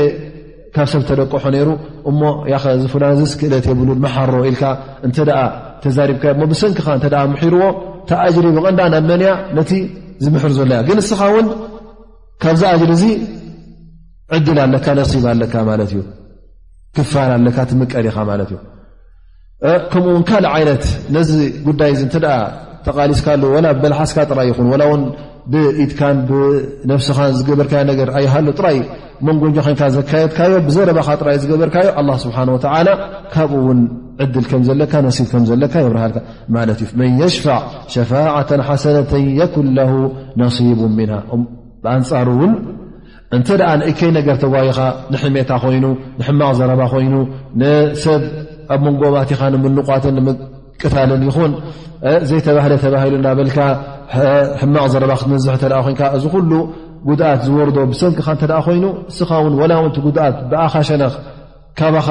ካብ ሰብ ተደቅሖ ነይሩ እሞ ያኸ ዝፍላንዝስ ክእለት የብሉን መሓሮ ኢልካ እንተ ተዛሪብካዮ እሞ ብሰንኪኻ እተ ምሒርዎ ተኣጅሪ ብቐንዳ ናብ መን እያ ነቲ ዝምሕር ዘሎ እያ ግን እስኻ እውን ካብዚ ኣጅሪ እዚ ዕድል ኣለካ ነሲብ ኣለካ ማለት እዩ ክፋል ኣለካ ትምቀል ኢኻ ማለት እዩ ከምኡ ውን ካልእ ዓይነት ነዚ ጉዳይ እዚ እተ ተቓሊስካሉ ወላ በልሓስካ ጥራይ ይኹን ላ ውን ብኢድካን ብነፍስኻን ዝገበርካዮ ነገር ኣይሃሉ ጥራይ መንጎንጆ ኮንካ ዘካየድካዮ ብዘረባኻ ጥራይ ዝገበርካዮ ኣላ ስብሓን ወተላ ካብኡ ውን ዕድል ከም ዘለካ ነሲብ ከም ዘለካ የብርሃልካ ማለት እዩ መን የሽፋዕ ሸፋዓተን ሓሰነተን የኩን ለ ነሲቡ ምና ብኣንፃሩ እውን እንተ ንእከይ ነገር ተጓይኻ ንሕሜታ ኮይኑ ንሕማቕ ዘረባ ኮይኑ ንሰብ ኣብ መንጎባትኻ ንምንቋትን ንምቅታልን ይኹን ዘይተባህለ ተባሂሉ እናበልካ ሕማቕ ዘረባ ክትነዝሕ እተ ኮንካ እዚ ኩሉ ጉድኣት ዝወርዶ ብሰንኪኻ እተ ኮይኑ እስኻ ውን ወላ ውንቲ ጉድኣት ብኣኻ ሸነኽ ካባኻ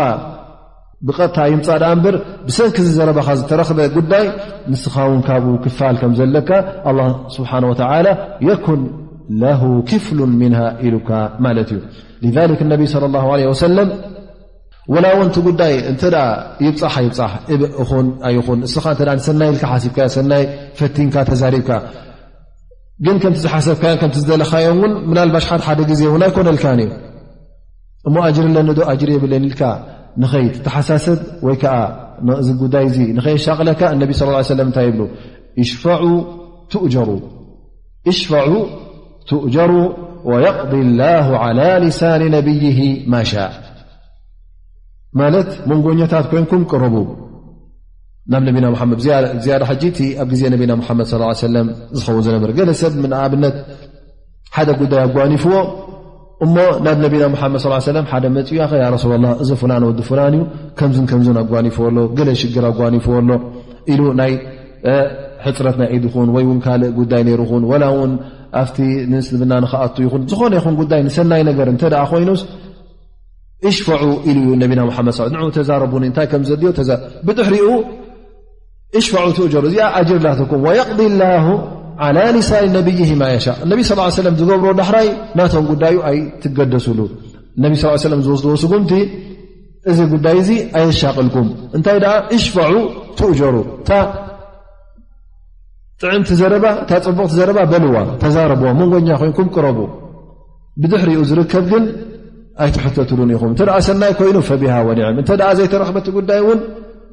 ብቐጥታ ይምፃእ ድኣ እምበር ብሰንኪ ዚ ዘረባኻ ዝተረኽበ ጉዳይ ንስኻ ውን ካብኡ ክፋል ከም ዘለካ ኣላ ስብሓን ወተላ የኩን ለሁ ክፍሉ ምና ኢሉካ ማለት እዩ ሊክ ነቢ ለ ላ ለ ወሰለም ወላ እውን እቲ ጉዳይ እንተ ይብፃሕ ኣይብፃሕ እብእኹን ኣይኹን እስኻ እተ ንሰናይ ኢልካ ሓሲብካ ሰናይ ፈቲንካ ተዛሪብካ ግን ከምቲ ዝሓሰብካዮን ከምቲ ዝደለኻዮን እውን ምናልባሽ ሓደሓደ ግዜ እውን ኣይኮነልካን እዩ እሞ ኣጅሪ ኣለኒ ዶ ኣጅሪ የብለኒ ኢልካ ንኸይት ተሓሳስብ ወይ ከዓ እዚ ጉዳይ እዚ ንኸየሻቅለካ እነቢ ስ ሰለም እንታይ ይብሉ እሽፈዑ ትእጀሩ እሽፈዑ ትእጀሩ ወየቕዲ ላሁ ዓላ ሊሳኒ ነብይሂ ማሻ ማለት መንጎኛታት ኮይንኩም ቅረቡ ናብ ነቢና ሓመድ ዝያዳ ሕጂ እቲ ኣብ ግዜ ነቢና ሓመድ ስ ሰለም ዝኸውን ዝነበር ገለ ሰብ ንኣብነት ሓደ ጉዳይ ኣጓኒፍዎ እሞ ናብ ነቢና ሓመድ ص ሰለ ሓደ መፅኡ ኸ ያ ረሱላ ላ እዚ ፍላን ወዲ ፍላን እዩ ከምዝን ከምዝን ኣጓኒፍዎ ኣሎ ገለ ሽግር ኣጓኒፍዎ ኣሎ ኢሉ ናይ ሕፅረት ናይ ኢድ ኹን ወይ ውን ካልእ ጉዳይ ነይሩ ኹን ወላ ውን ኣብቲ ንእስልምና ንክኣቱ ይኹን ዝኾነ ይኹን ጉዳይ ንሰናይ ነገር እንተ ኮይኑስ እሽፈዑ ኢሉ ዩ ነቢና ሓመድ ን ተዛረቡኒ እንታይ ከም ዘድዮ ብድሕሪኡ እሽፈዑ ትእጀሩ እዚኣ ኣጅር ላትኩም ወየቕዲ ላ ዓላ ኒሳኢ ነብይ ማ የሻ እነቢ ስ ሰለም ዝገብሮ ዳሕራይ ናቶም ጉዳዩ ኣይትገደሱሉ እነቢ ስ ሰለም ዝወስድዎ ስጉምቲ እዚ ጉዳይ እዚ ኣየሻቅልኩም እንታይ ደኣ እሽፈዑ ትእጀሩ እታ ጥዕምቲ ዘረባ እታ ፅቡቕቲ ዘረባ በልዋ ተዛረብዋ መንጎኛ ኮይንኩም ቅረቡ ብድሕሪኡ ዝርከብ ግን ኣይትሕተትሉን ኢኹም እተ ሰናይ ኮይኑ ፈቢሃ ወኒዐም እንተ ዘይተረክበቲ ጉዳይ እውን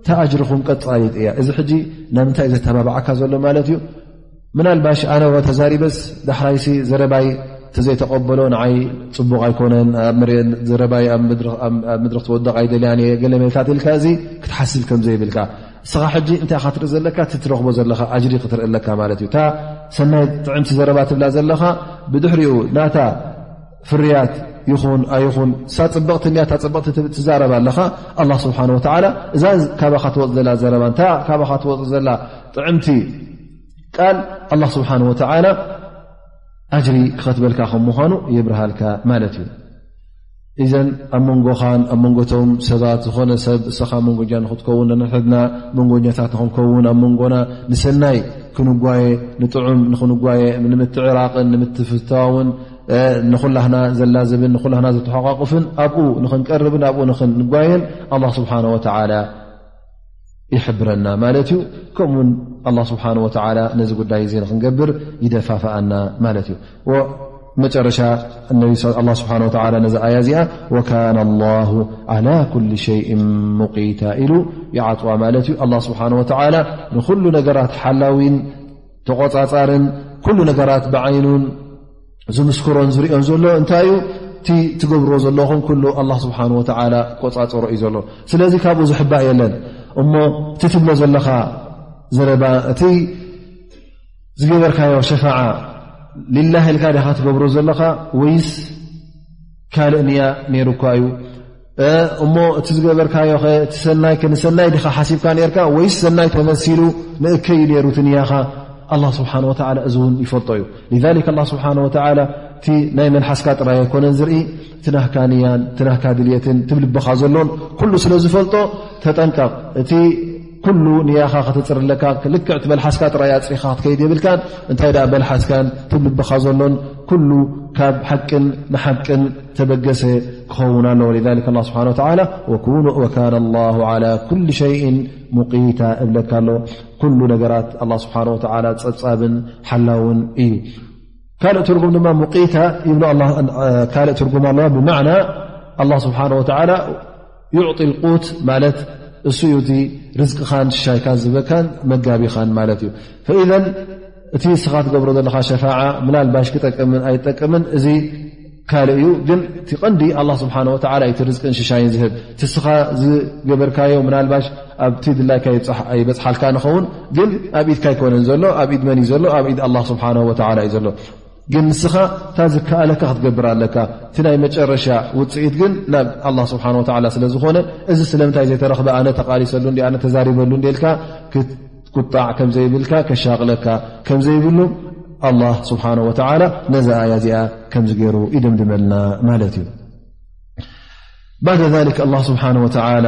ተኣጅርኹም ቀፃይጥ እያ እዚ ሕጂ ናብ ምንታይ ዘተባብዓካ ዘሎ ማለት እዩ ምናልባሽ ኣነ ተዛሪበስ ዳሕራይሲ ዘረባይ እተዘይተቀበሎ ንዓይ ፅቡቕ ኣይኮነን ኣብ ዘረባይ ኣብ ምድሪ ክተወደቕ ኣይደልያን እየ ገለ መልካት ኢልካ እዚ ክትሓስብ ከምዘይብልካ እስኻ ሕጂ እንታይ ኢኻ ትርኢ ዘለካ እቲ ትረኽቦ ዘለኻ ኣጅሪ ክትርኢ ኣለካ ማለት እዩ እታ ሰናይ ጥዕምቲ ዘረባ ትብላ ዘለኻ ብድሕሪኡ ናታ ፍርያት ይኹን ኣይኹን ሳ ፅብቕቲ እኒያ እታ ፅብቕቲ ትዛረባ ኣለኻ ኣላ ስብሓን ወተዓላ እዛ ካባኻ ትወፅ ዘላ ዘረባ እንታ ካባኻ ትወፅ ዘላ ጥዕምቲ ቃል ኣላ ስብሓን ወተዓላ ኣጅሪ ክኸትበልካ ከም ምዃኑ የብርሃልካ ማለት እዩ ኢዘን ኣብ መንጎኻን ኣብ መንጎቶም ሰባት ዝኾነ ሰብ እሰኻ መንጎኛ ንክትከውን ነንሕድና መንጎኛታት ንክንከውን ኣብ መንጎና ንሰናይ ክንጓየ ንጥዑም ንክንጓየ ንምትዕራቕን ንምትፍታውን ንኩላህና ዘላዝብን ንኩላህና ዘተሓቋቁፍን ኣብኡ ንክንቀርብን ኣብኡ ንክንጓየን ኣላ ስብሓን ወተዓላ ይሕብረና ማለት እዩ ከምኡ ውን ኣላ ስብሓን ወተላ ነዚ ጉዳይ እዚ ንክንገብር ይደፋፍኣና ማለት እዩ መጨረሻ ላ ስብሓ ወላ ነዚ ኣያ እዚኣ ወካና ላሁ ዓላ ኩል ሸይእ ሙቂታ ኢሉ ይዓፅዋ ማለት እዩ ኣላ ስብሓን ወተላ ንኩሉ ነገራት ሓላዊን ተቆፃፃርን ኩሉ ነገራት ብዓይኑን ዝምስክሮን ዝርኦን ዘሎ እንታይ እዩ እቲ ትገብሮ ዘለኹም ኩሉ ኣላ ስብሓን ወተዓላ ቆፃፀሮ እዩ ዘሎ ስለዚ ካብኡ ዝሕባእ የለን እሞ እቲ ትብሎ ዘለኻ ዘረባ እቲ ዝገበርካዮ ሸፋዓ ሊላ ኢልካ ዲካ ትገብሮ ዘለኻ ወይስ ካልእ ንያ ነይሩ እኳ እዩ እሞ እቲ ዝገበርካዮ ኸ እቲ ሰናይ ከ ንሰናይ ዲኻ ሓሲብካ ነርካ ወይስ ሰናይ ተመሲሉ ንእከይ ነይሩ ትንያኻ ኣላ ስብሓን ወተላ እዚ እውን ይፈልጦ እዩ ሊክ ላ ስብሓን ወተላ እቲ ናይ መልሓስካ ጥራይ ኣይኮነን ዝርኢ እቲ ናካ ንያን እቲ ናካ ድልትን ትብልበኻ ዘሎን ኩሉ ስለ ዝፈልጦ ተጠንቀቕ እቲ ኩሉ ንያኻ ከተፅር ኣለካ ልክዕ ቲ መልሓስካ ጥራይ ኣፅሪኻ ክትከይድ የብልካን እንታይ ደኣ መልሓስካን ትልብኻ ዘሎን ኩሉ ካብ ሓቅን ንሓቅን ተበገሰ ክኸውን ኣለዎ ላ ስብሓ ወላ ወካነ ላ ላ ኩል ሸይ ሙቂታ እብለካ ኣሎ ኩሉ ነገራት ኣላ ስብሓን ወላ ፀብፃብን ሓላውን እዩ ካልእ ትርጉም ድማ ሙቂታ ይብሉ ካልእ ትርጉም ኣለዋ ብማዕና ኣላ ስብሓን ወላ ዩዕጢ ልቁት ማለት እሱ ዩ እቲ ርዝቅኻን ሽሻይካን ዝበካን መጋቢኻን ማለት እዩ ፈኢዘ እቲ እስኻ ትገብሮ ዘለኻ ሸፋዓ ምናልባሽ ክጠቅምን ኣይጠቅምን እዚ ካልእ እዩ ግን እቲ ቐንዲ ኣላ ስብሓን ወላ ዩ እቲ ርዝቅን ሽሻይን ዝህብ እቲ እስኻ ዝገበርካዮ ምናልባሽ ኣብቲ ድላይካ ይበፅሓልካ ንኸውን ግን ኣብ ኢድካ ኣይኮነን ዘሎ ኣብ ኢድ መን እዩ ዘሎ ኣብ ኢድ ኣላ ስብሓን ወላ እዩ ዘሎ ግን ንስኻ እታ ዝከኣለካ ክትገብር ኣለካ እቲ ናይ መጨረሻ ውፅኢት ግን ናብ ኣላ ስብሓን ወላ ስለ ዝኾነ እዚ ስለምንታይ ዘይተረኽበ ኣነ ተቓሊሰሉ እ ኣነ ተዛሪበሉ እልካ ክትቁጣዕ ከምዘይብልካ ከሻቕለካ ከምዘይብሉ ኣላ ስብሓን ወተላ ነዛ ኣያ እዚኣ ከምዚ ገይሩ ይድምድመልና ማለት እዩ ባደ ሊክ ኣላ ስብሓን ወተላ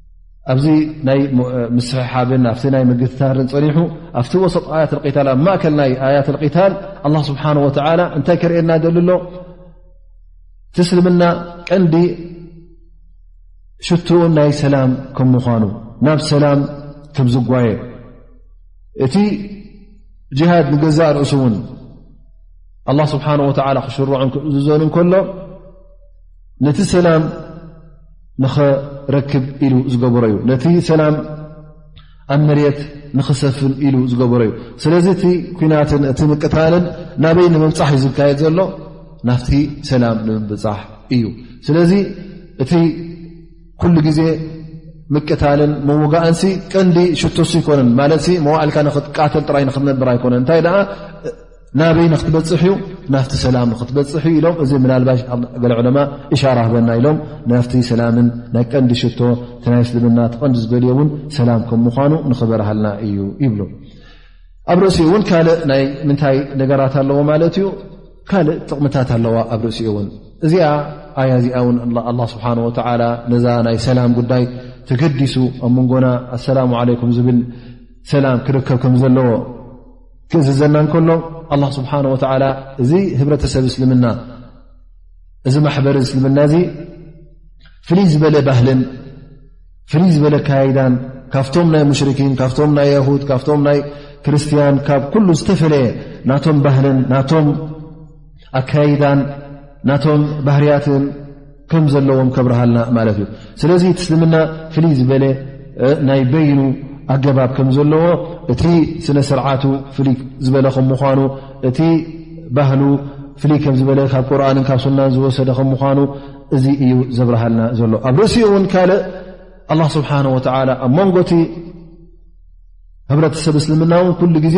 ኣብዚ ናይ ምስሕሓብን ኣብቲ ናይ ምግትታርን ፀኒሑ ኣብቲ ወሰጥ ኣያት ቂታል ኣብ ማእከል ናይ ኣያት ቂታል ኣላ ስብሓን ወተላ እንታይ ከርእየና ደሊ ኣሎ ትስልምና ቀንዲ ሽትኡን ናይ ሰላም ከም ምኳኑ ናብ ሰላም ከም ዝጓየ እቲ ጅሃድ ንገዛእ ርእሱ እውን ኣላ ስብሓን ወተላ ክሽርዖን ክእዝዞን እንከሎ ነቲ ሰላም ንኸረክብ ኢሉ ዝገበሮ እዩ ነቲ ሰላም ኣብ መሬት ንኽሰፍን ኢሉ ዝገበሮ እዩ ስለዚ እቲ ኩናትን እቲ ምቅታልን ናበይ ንምብፃሕ እዩ ዝካየድ ዘሎ ናብቲ ሰላም ንምብፃሕ እዩ ስለዚ እቲ ኩሉ ግዜ ምቅታልን ምውጋእንሲ ቀንዲ ሽቶስ ኣይኮነን ማለት መዋእልካ ንክትቃተል ጥራይ ንክትነብር ኣይኮነን እንታይ ደኣ ናበይ ንክትበፅሕ እዩ ናፍቲ ሰላም ንክትበፅሕ እዩ ኢሎም እዚ ምናልባሽ ገለ ዕለማ እሻራ ህበና ኢሎም ናፍቲ ሰላምን ናይ ቀንዲ ሽቶ ናይ እስልምና ትቐንዲ ዝደልዮ እውን ሰላም ከም ምኳኑ ንክበርሃልና እዩ ይብሉ ኣብ ርእሲ እውን ካልእ ናይ ምንታይ ነገራት ኣለዎ ማለት እዩ ካልእ ጥቕምታት ኣለዋ ኣብ ርእሲ እውን እዚኣ ኣያ እዚኣ እውን ኣላ ስብሓን ወተላ ነዛ ናይ ሰላም ጉዳይ ተገዲሱ ኣብ መንጎና ኣሰላሙ ዓለይኩም ዝብል ሰላም ክርከብ ከም ዘለዎ ክእዝዘና እንከሎ ኣላ ስብሓን ወተዓላ እዚ ህብረተሰብ እስልምና እዚ ማሕበሪ እስልምና እዚ ፍልይ ዝበለ ባህልን ፍልይ ዝበለ ካይዳን ካብቶም ናይ ሙሽርኪን ካብቶም ናይ የሁድ ካብቶም ናይ ክርስትያን ካብ ኩሉ ዝተፈለየ ናቶም ባህልን ናቶም ኣካይዳን ናቶም ባህርያትን ከም ዘለዎም ከብርሃልና ማለት እዩ ስለዚ እቲ እስልምና ፍልይ ዝበለ ናይ በይኑ ኣገባብ ከም ዘለዎ እቲ ስነ ስርዓቱ ፍልይ ዝበለ ከም ምኳኑ እቲ ባህሉ ፍልይ ከም ዝበለ ካብ ቁርኣንን ካብ ሱናን ዝወሰደ ከም ምኳኑ እዚ እዩ ዘብርሃልና ዘሎ ኣብ ርእሲ እውን ካልእ ኣላ ስብሓን ወተላ ኣብ መንጎቲ ህብረተሰብ እስልምና እውን ኩሉ ግዜ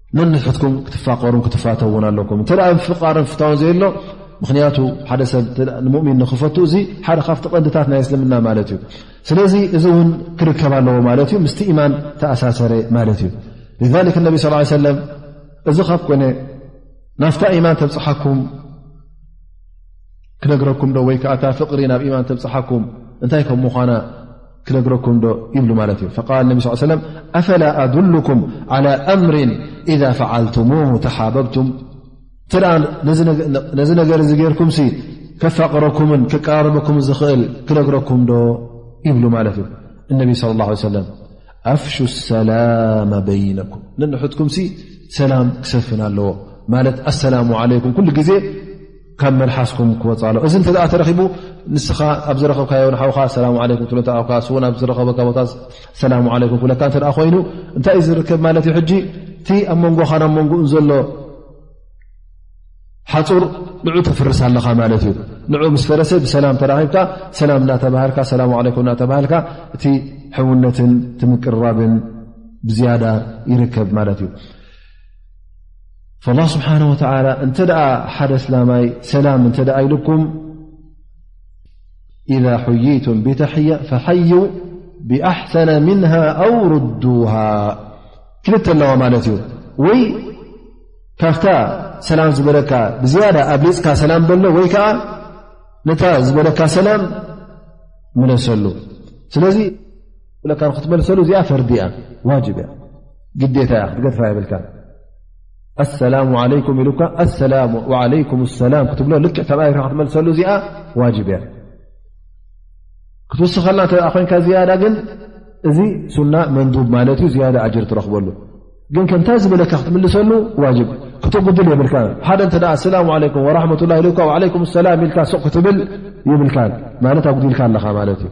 ነንሕትኩም ክትፋቀሩን ክትፋተውን ኣለኩም እተ ፍቃርን ፍታውን ዘየሎ ምክንያቱ ሓደ ሰብ ሙእሚን ንክፈቱ እዚ ሓደ ካብቲ ቀንድታት ናይ እስልምና ማለት እዩ ስለዚ እዚ እውን ክርከብ ኣለዎ ማለት እዩ ምስቲ ኢማን ተኣሳሰረ ማለት እዩ ሊክ ነቢ ስ ሰለም እዚ ካብ ኮነ ናፍታ ኢማን ተብፅሓኩም ክነግረኩም ዶ ወይ ከዓታ ፍቅሪ ናብ ኢማን ተብፅሓኩም እንታይ ከም ምኳና ክነግረኩም ዶ ይብሉ ማለት እዩ ቃል ነቢ ስ ሰለም ኣፈላ ኣድሉኩም ዓላى ኣምር ኢዛ ፈዓልቱሙ ተሓበብቱም እተ ነዚ ነገር እዚ ገይርኩም ሲ ከፋቅረኩምን ክቀራረበኩም ዝኽእል ክነግረኩም ዶ ይብሉ ማለት እዩ እነቢ ስለ ላ ሰለም ኣፍሹ ሰላመ በይነኩም ንንሕትኩም ሲ ሰላም ክሰፍን ኣለዎ ማለት ኣሰላሙ ዓለይኩም ኩሉ ግዜ ካብ መልሓስኩም ክወፅ ኣሎ እዚ እተ ተረኪቡ ንስኻ ኣብ ዝረከብካዮ ንሓውካ ሰላ ለም ትብሎ ተካ ስውን ኣብ ዝረከበካ ቦታ ሰላ ለም ክብለካ እተ ኮይኑ እንታይ እዩ ዝርከብ ማለት እዩ ሕጂ እቲ ኣብ መንጎካ ናብ መንጎኡን ዘሎ ሓፁር ንዑ ተፍርስ ኣለኻ ማለት እዩ ንዑ ምስ ፈረሰ ብሰላም ተራኪብካ ሰላም እናተባሃልካ ሰላ ለም እናተባሃልካ እቲ ሕውነትን ትምቅርራብን ብዝያዳ ይርከብ ማለት እዩ ላህ ስብሓን ወተላ እንተ ሓደ እስላማይ ሰላም እንተ ኢሉኩም ኢዛ ሑይይቱም ብተሕያ ፈሓዩ ብኣሕሰነ ምንሃ ኣው ርዱሃ ክልተ ኣለዋ ማለት እዩ ወይ ካብታ ሰላም ዝበለካ ብዝያዳ ኣብ ሊፅካ ሰላም በሎ ወይ ከዓ ነታ ዝበለካ ሰላም ምለሰሉ ስለዚ ብለካ ክትመልሰሉ እዚኣ ፈርዲ እያ ዋጅብ እያ ግዴታ እያ ክትገድፋ የብልካ ኣሰላሙ ዓለይኩም ኢሉካ ኣሰላ ዓለይኩም ሰላም ክትብሎ ልክዕ ከምኣ ርካ ክትመልሰሉ እዚኣ ዋጅብ እያ ክትውስኸላ እተ ኮይንካ ዝያዳ ግን እዚ ሱና መንዱብ ማለት እዩ ዝያዳ ኣጅር ትረኽበሉ ግን ከምታ ዝበለካ ክትምልሰሉ ዋጅብ ክተጉድል የብልካ ሓደ እተ ኣሰላሙ ዓለይኩም ወራሕመቱላ ኢሉካ ዓለይኩም ሰላም ኢልካ ሱቕ ክትብል ይብልካ ማለት ኣጉዲልካ ኣለኻ ማለት እዩ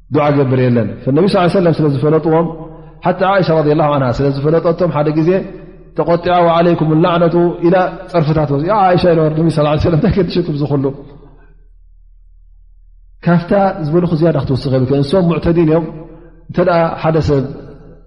ዱዓ ገብር የለን ነቢ ስ ሰለም ስለ ዝፈለጥዎም ሓቲ እሻ ረ ላ ስለ ዝፈለጠቶም ሓደ ግዜ ተቆጢዓ ዓለይኩም ላዕነቱ ኢላ ፀርፍታት ወፅ እሻ ኢ ነ ስ ታይ ክትሽክብ ዝኽሉ ካብታ ዝበልኹ ዝያዳ ክትወስኽ የብ እሶም ሙዕተዲን እዮም እተ ሓደ ሰብ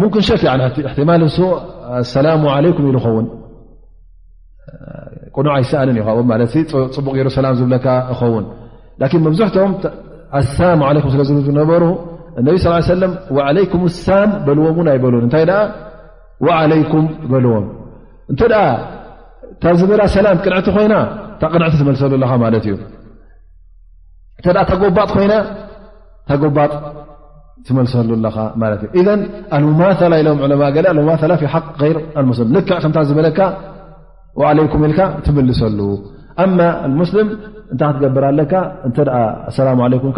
ሙምክን ሸፍ እሕትማል ንሱ ኣሰላሙ ዓለይኩም ኢሉ ኸውን ቅኑዕ ኣይሰኣልን እዩ ካብኦም ማለት ፅቡቅ ገይሩ ሰላም ዝብለካ እኸውን ላኪን መብዝሕትኦም ኣሰላሙ ዓለይኩም ስለ ዝብ ዝነበሩ እነቢ ስ ሰለም ዓለይኩም ሳም በልዎም እውን ኣይበሉን እንታይ ደኣ ዓለይኩም በልዎም እንተ ደኣ እታ ዝበላ ሰላም ቅንዕቲ ኮይና እታ ቅንዕቲ ትመልሰሉ ኣለኻ ማለት እዩ እተ ተጎባጥ ኮይና ተጎባጥ ትመልሰሉ ኣለኻ ማለት እዩ እዘን ኣልሙማላ ኢሎም ዕለማ ገለ ኣሙማላ ሓ ይር ኣልሙስሊም ልክዕ ከምታ ዝበለካ ዓለይኩም ኢልካ ትምልሰሉ ኣማ ኣልሙስሊም እንታይ ክትገብር ኣለካ እንተ ኣሰላሙ ዓለይኩም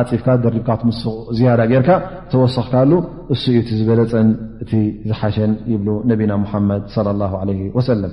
ዓፂፍካ ደሪብካ ትምስ ዝያዳ ጌርካ ተወሰኽካሉ እሱ እዩ እቲ ዝበለፀን እቲ ዝሓሸን ይብሉ ነቢና ሙሓመድ ለ ላ ለ ወሰለም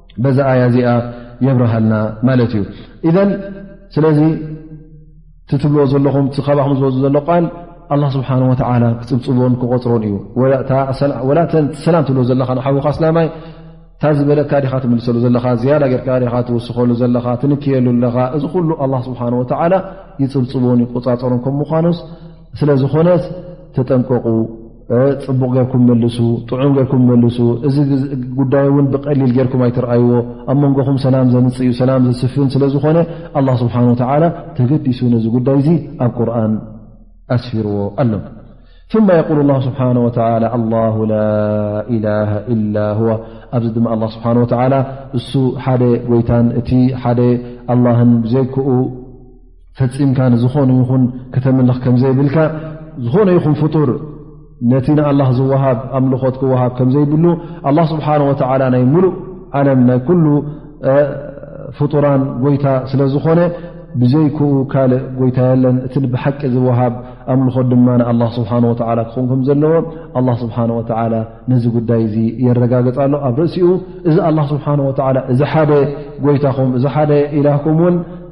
በዛ ኣያ እዚኣ የብርሃልና ማለት እዩ እዘን ስለዚ እቲ ትብልዎ ዘለኹም ካባኹም ዝበዝ ዘሎ ቃል ኣላ ስብሓን ወተላ ክፅብፅቦን ክቆፅሮን እዩ ወላተን ሰላም ትብልዎ ዘለካ ንሓዉካ ስላማይ እታ ዝበለካ ዲካ ትምልሰሉ ዘለካ ዝያዳ ጌርካ ዲካ ትውስከሉ ዘለካ ትንክየሉ ኣለካ እዚ ኩሉ ኣላ ስብሓን ወተዓላ ይፅብፅቦን ይቆፃፀሮን ከም ምኳኑስ ስለዝኮነስ ተጠንቀቁ ፅቡቕ ጌርኩም መልሱ ጥዑም ጌርኩም መልሱ እዚ ጉዳይ እውን ብቀሊል ጌርኩም ኣይትርኣይዎ ኣብ መንጎኹም ሰላም ዘምፅ እዩ ሰላም ዘስፍን ስለ ዝኾነ ኣላ ስብሓን ወተዓላ ተገዲሱ ነዚ ጉዳይ እዙ ኣብ ቁርን ኣስፊርዎ ኣሎ ثመ የقል ላ ስብሓን ወተላ ኣላ ላ ኢላሃ ኢላ ዋ ኣብዚ ድማ ኣላ ስብሓን ወተዓላ እሱ ሓደ ጎይታን እቲ ሓደ ኣላህን ብዘይክኡ ፈፂምካ ንዝኾኑ ይኹን ክተምልኽ ከምዘይብልካ ዝኾነ ይኹን ፍጡር ነቲ ንኣላህ ዝወሃብ ኣምልኾት ክወሃብ ከምዘይብሉ ኣላ ስብሓን ወተዓላ ናይ ሙሉእ ዓለም ናይ ኩሉ ፍጡራን ጎይታ ስለ ዝኾነ ብዘይክኡ ካልእ ጎይታ የለን እቲ ብሓቂ ዝወሃብ ኣምልኾት ድማ ንኣላ ስብሓን ወተዓላ ክኾን ከም ዘለዎ ኣላ ስብሓን ወተዓላ ነዚ ጉዳይ እዚ የረጋግፅ ኣሎ ኣብ ርእሲኡ እዚ ኣላ ስብሓን ወተዓላ እዚ ሓደ ጎይታኹም እዚ ሓደ ኢላኩም እውን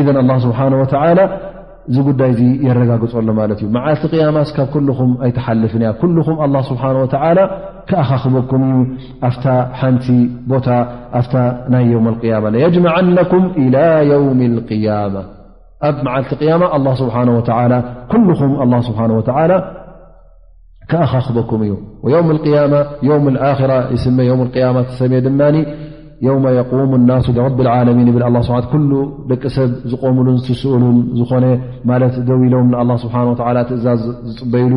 ኢዘ ኣላ ስብሓን ወተዓላ እዚ ጉዳይ እዚ የረጋግፀሎ ማለት እዩ መዓልቲ ቅያማስ ካብ ኩልኹም ኣይትሓልፍን እያ ኩልኹም ኣላ ስብሓን ወተዓላ ክኣኻኽበኩም እዩ ኣፍታ ሓንቲ ቦታ ኣፍታ ናይ የውም ልቅያማ ለየጅመዓነኩም ኢላ የውም ልቅያማ ኣብ መዓልቲ ቅያማ ኣላ ስብሓን ወተዓላ ኩልኹም ኣላ ስብሓን ወተዓላ ክኣኻኽበኩም እዩ የውም ያማ የውም ኣራ ይስመ የውም ያማ ዝሰመ ድማ የውመ የቁሙ ናሱ ብረቢ ዓለሚን ይብል ኣ ስብሓ ኩሉ ደቂ ሰብ ዝቆምሉን ዝትስእሉን ዝኾነ ማለት ደው ኢሎም ንኣላ ስብሓ ወላ ትእዛዝ ዝፅበይሉ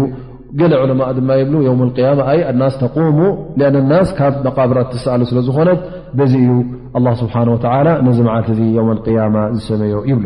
ገለ ዕለማ ድማ ይብሉ የውም ያማ ኣይ ኣናስ ተቁሙ ኣ ናስ ካብ መቃብራት ትስኣሉ ስለ ዝኾነት በዚ እዩ ኣላ ስብሓን ወላ ነዚ መዓልቲ እዚ የውም ያማ ዝሰመዮ ይብሉ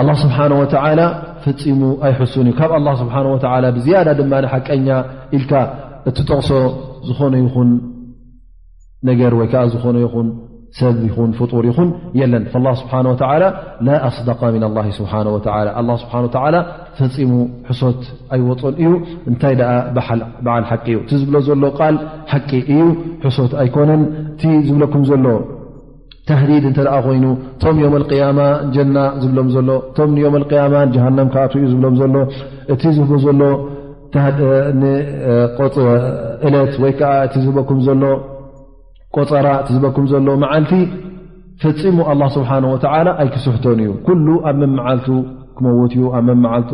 ኣላ ስብሓን ወተላ ፈፂሙ ኣይሕሱን እዩ ካብ ኣላ ስብሓን ወላ ብዝያዳ ድማ ሓቀኛ ኢልካ እትጠቕሶ ዝኾነ ይኹን ነገር ወይ ከዓ ዝኾነ ይኹን ሰብ ይኹን ፍጡር ይኹን የለን ላ ስብሓን ወላ ላ ኣስደቃ ምና ላ ስብሓን ወላ ኣላ ስብሓን ወላ ፈፂሙ ሕሶት ኣይወፆን እዩ እንታይ ደኣ በዓል ሓቂ እዩ እቲ ዝብሎ ዘሎ ቃል ሓቂ እዩ ሕሶት ኣይኮነን እቲ ዝብለኩም ዘሎ ታህዲድ እንተ ኮይኑ እቶም ዮም ያማ ጀና ዝብሎም ዘሎ እቶም ንዮም ያማ ጀሃንም ክኣት እዩ ዝብሎም ዘሎ እቲ ዝህቦ ዘሎ ቆፅ እለት ወይ ከዓ እቲ ዝህበኩም ዘሎ ቆፀራ እቲ ዝበኩም ዘሎ መዓልቲ ፈፂሙ ኣላ ስብሓን ወተላ ኣይክስሕቶን እዩ ኩሉ ኣብ መመዓልቱ ክመውት እዩ ኣብ መመዓልቱ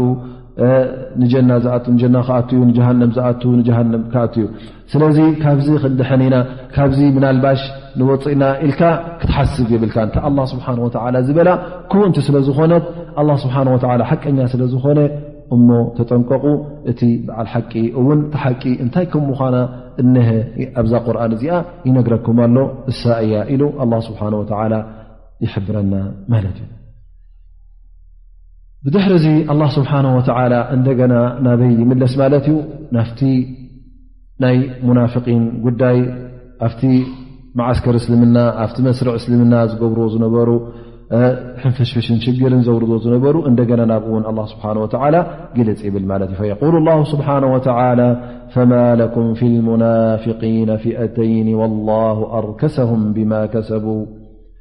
ንጀና ዝኣ ንጀና ክኣ እዩ ንጀሃንም ዝኣ ንጀሃንም ክኣ እዩ ስለዚ ካብዚ ክንድሕን ኢና ካብዚ ምናልባሽ ንወፅእና ኢልካ ክትሓስብ የብልካ እታ ኣላ ስብሓን ወላ ዝበላ ክውንቲ ስለ ዝኾነት ኣላ ስብሓን ወላ ሓቀኛ ስለ ዝኾነ እሞ ተጠንቀቑ እቲ በዓል ሓቂ እውን ተሓቂ እንታይ ከም ምዃና እነሀ ኣብዛ ቁርን እዚኣ ይነግረኩም ኣሎ እሳ እያ ኢሉ ኣላ ስብሓን ወላ ይሕብረና ማለት እዩ ብድሕሪ እዚ ኣላህ ስብሓን ወተላ እንደገና ናበይ ይምለስ ማለት እዩ ናፍቲ ናይ ሙናፍቒን ጉዳይ ኣብቲ መዓስከር እስልምና ኣብቲ መስርዕ እስልምና ዝገብርዎ ዝነበሩ ሕንፍሽፍሽን ሽግርን ዘውርዎ ዝነበሩ እንደገና ናብኡ እውን ኣላ ስብሓ ወተላ ግልፅ ይብል ማለት እዩ የቁል ላሁ ስብሓን ወተላ ፈማ ለኩም ፊ ልሙናፍقነ ፊኣተይን ወላሁ ኣርከሰሁም ብማ ከሰቡ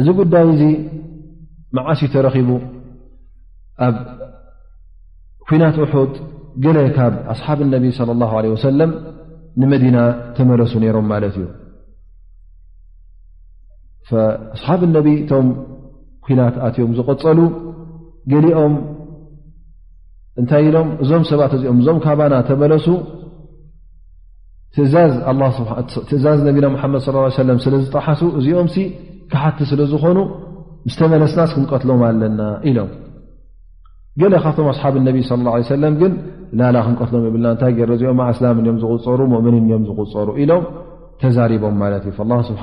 እዚ ጉዳይ እዚ መዓስ እዩ ተረኺቡ ኣብ ኩናት ሑድ ገለ ካብ ኣስሓብ ነቢ صለ ላه ለ ወሰለም ንመዲና ተመለሱ ነይሮም ማለት እዩ ኣስሓብ ነቢ እቶም ኩናት ኣትዮም ዝቐፀሉ ገሊኦም እንታይ ኢሎም እዞም ሰባት እዚኦም እዞም ካባና ተመለሱ ትእዛዝ ነቢና ሓመድ ص ሰለ ስለ ዝጠሓሱ እዚኦም ክሓቲ ስለ ዝኾኑ ምስተመለስናስ ክንቀትሎም ኣለና ኢሎም ገለ ካብቶም ኣስሓብ ነቢ ص ሰለ ግን ላላ ክንቀትሎም ይብልና እንታይ ገ እዚኦም ኣስላም እዮም ዝቁፀሩ ؤምን እዮም ዝቁፀሩ ኢሎም ተዛሪቦም ማለት እዩ ስብሓ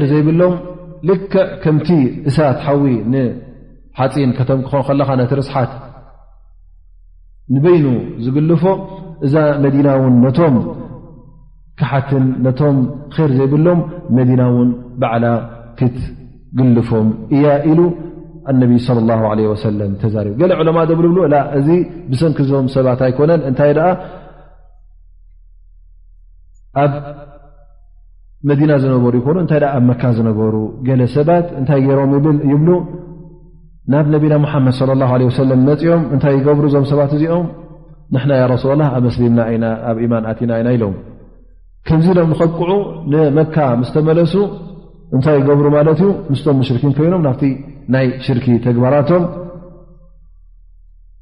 ር ዘይብሎም ልክዕ ከምቲ እሳት ሓዊ ንሓፂን ከተምክኾ ከለኻ ነቲ ርስሓት ንበይኑ ዝግልፎ እዛ መዲና ውን ነቶም ክሓትን ነቶም ር ዘይብሎም መዲና ውን ባዕላ ክትግልፎም እያ ኢሉ ኣነቢ ለ ላ ለ ወሰለም ተዛሪቡ ገለ ዕለማ ደብልብሉ እዚ ብሰንኪ ዞም ሰባት ኣይኮነን እንታይ ደኣ መዲና ዝነበሩ ይኮኑ እንታይ ኣብ መካ ዝነበሩ ገለ ሰባት እንታይ ገይሮም ይብል ይብሉ ናብ ነቢና ሙሓመድ صለ ላ ለ ወሰለም መፅኦም እንታይ ይገብሩ እዞም ሰባት እዚኦም ንሕና ያ ረሱላ ላ ኣብ መስሊምና ኢና ኣብ ኢማን ኣቲና ኢና ኢሎም ከምዚ ኢሎም ንኸብቅዑ ንመካ ምስ ተመለሱ እንታይ ይገብሩ ማለት እዩ ምስቶም ሙሽርኪን ኮይኖም ናብቲ ናይ ሽርኪ ተግባራቶም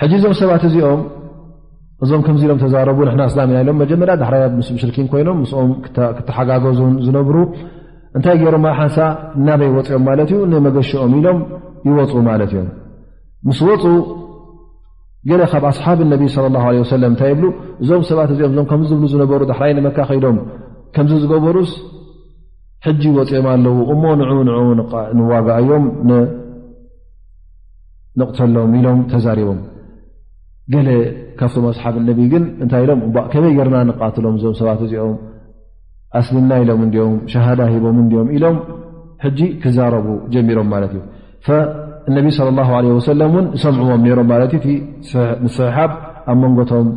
ሕጂ እዞም ሰባት እዚኦም እዞም ከምዚ ኢሎም ተዛረቡ ንሕና እስላም ኢና ኢሎም መጀመርያ ዳሕራያ ምስ ምሽርኪን ኮይኖም ምስኦም ክተሓጋገዙን ዝነብሩ እንታይ ገይሮም ሓንሳ ናበይ ወፅኦም ማለት እዩ ንመገሽኦም ኢሎም ይወፁ ማለት እዮም ምስ ወፁ ገለ ካብ ኣስሓብ ነቢ ለ ላ ለ ወሰለም እንታይ ይብሉ እዞም ሰባት እዚኦም እዞም ከምዚ ዝብሉ ዝነበሩ ዳሕራይ ንመካ ከይዶም ከምዚ ዝገበሩስ ሕጂ ወፅኦም ኣለዉ እሞ ንዑ ንዑ ንዋጋኣዮም ንቕተሎም ኢሎም ተዛሪቦም ገለ ካብቶም ኣስሓብ ነቢ ግን እንታይ ኢሎም እባ ከመይ ገርና ንቃትሎም እዞም ሰባት እዚኦም ኣስልምና ኢሎም እንዲኦም ሸሃዳ ሂቦም እንዲኦም ኢሎም ሕጂ ክዛረቡ ጀሚሮም ማለት እዩ እነቢ ለ ላ ለ ወሰለም እውን ይሰምዕዎም ነይሮም ማለት እዩ ምስሕሓብ ኣብ መንጎቶም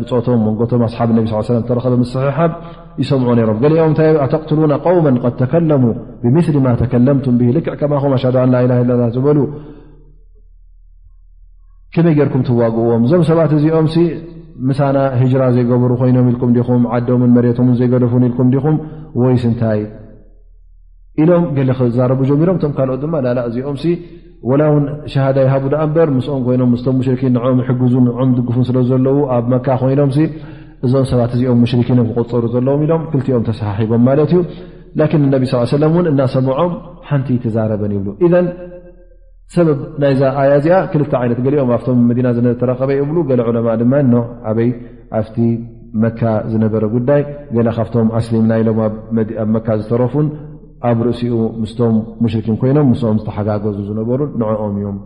ብፆቶም መንጎቶም ኣስሓብ ነቢ ስ ተረኸበ ምስሕሓብ ይሰምዑ ነሮም ገሊኦም እታይ ኣተቅትሉና ቀውመ ድ ተከለሙ ብምስሊ ማ ተከለምቱም ብ ልክዕ ከማኹም ኣሻ ን ላላ ላ ዝበሉ ከመይ ጌርኩም ትዋግእዎም እዞም ሰባት እዚኦም ምሳና ሂጅራ ዘይገብሩ ኮይኖም ኢልኩም ዲኹም ዓዶምን መሬቶምን ዘይገደፉን ኢልኩም ዲኹም ወይስ እንታይ ኢሎም ገለ ክዛረቡ ጀሚሮም እቶም ካልኦት ድማ ላላ እዚኦም ወላ ውን ሸሃዳ ይሃቡ ዳኣ እምበር ምስኦም ኮይኖም ምስቶም ሙሽርኪን ንኦም ይሕግዙ ንኦም ድግፉን ስለ ዘለዉ ኣብ መካ ኮይኖም እዞም ሰባት እዚኦም ሙሽርኪን እዮም ክቆፀሩ ዘለዎም ኢሎም ክልቲኦም ተሰሓሒቦም ማለት እዩ ላኪን እነቢ ስ ሰለም እውን እናሰምዖም ሓንቲ ትዛረበን ይብሉ ኢዘን ሰበብ ናይዛ ኣያ እዚኣ ክል ይነት ገሊኦም ኣብቶም መዲና ዝተረከበ ይብሉ ገለ ዑለማ ድማ ኣበይ ኣብቲ መካ ዝነበረ ጉዳይ ገለ ካብቶም ኣስሊምና ኢሎም ኣብ መካ ዝተረፉን ኣብ ርእሲኡ ምስቶም ሙሽርኪን ኮይኖም ምስኦም ዝተሓጋገዙ ዝነበሩን ንኦም እዮም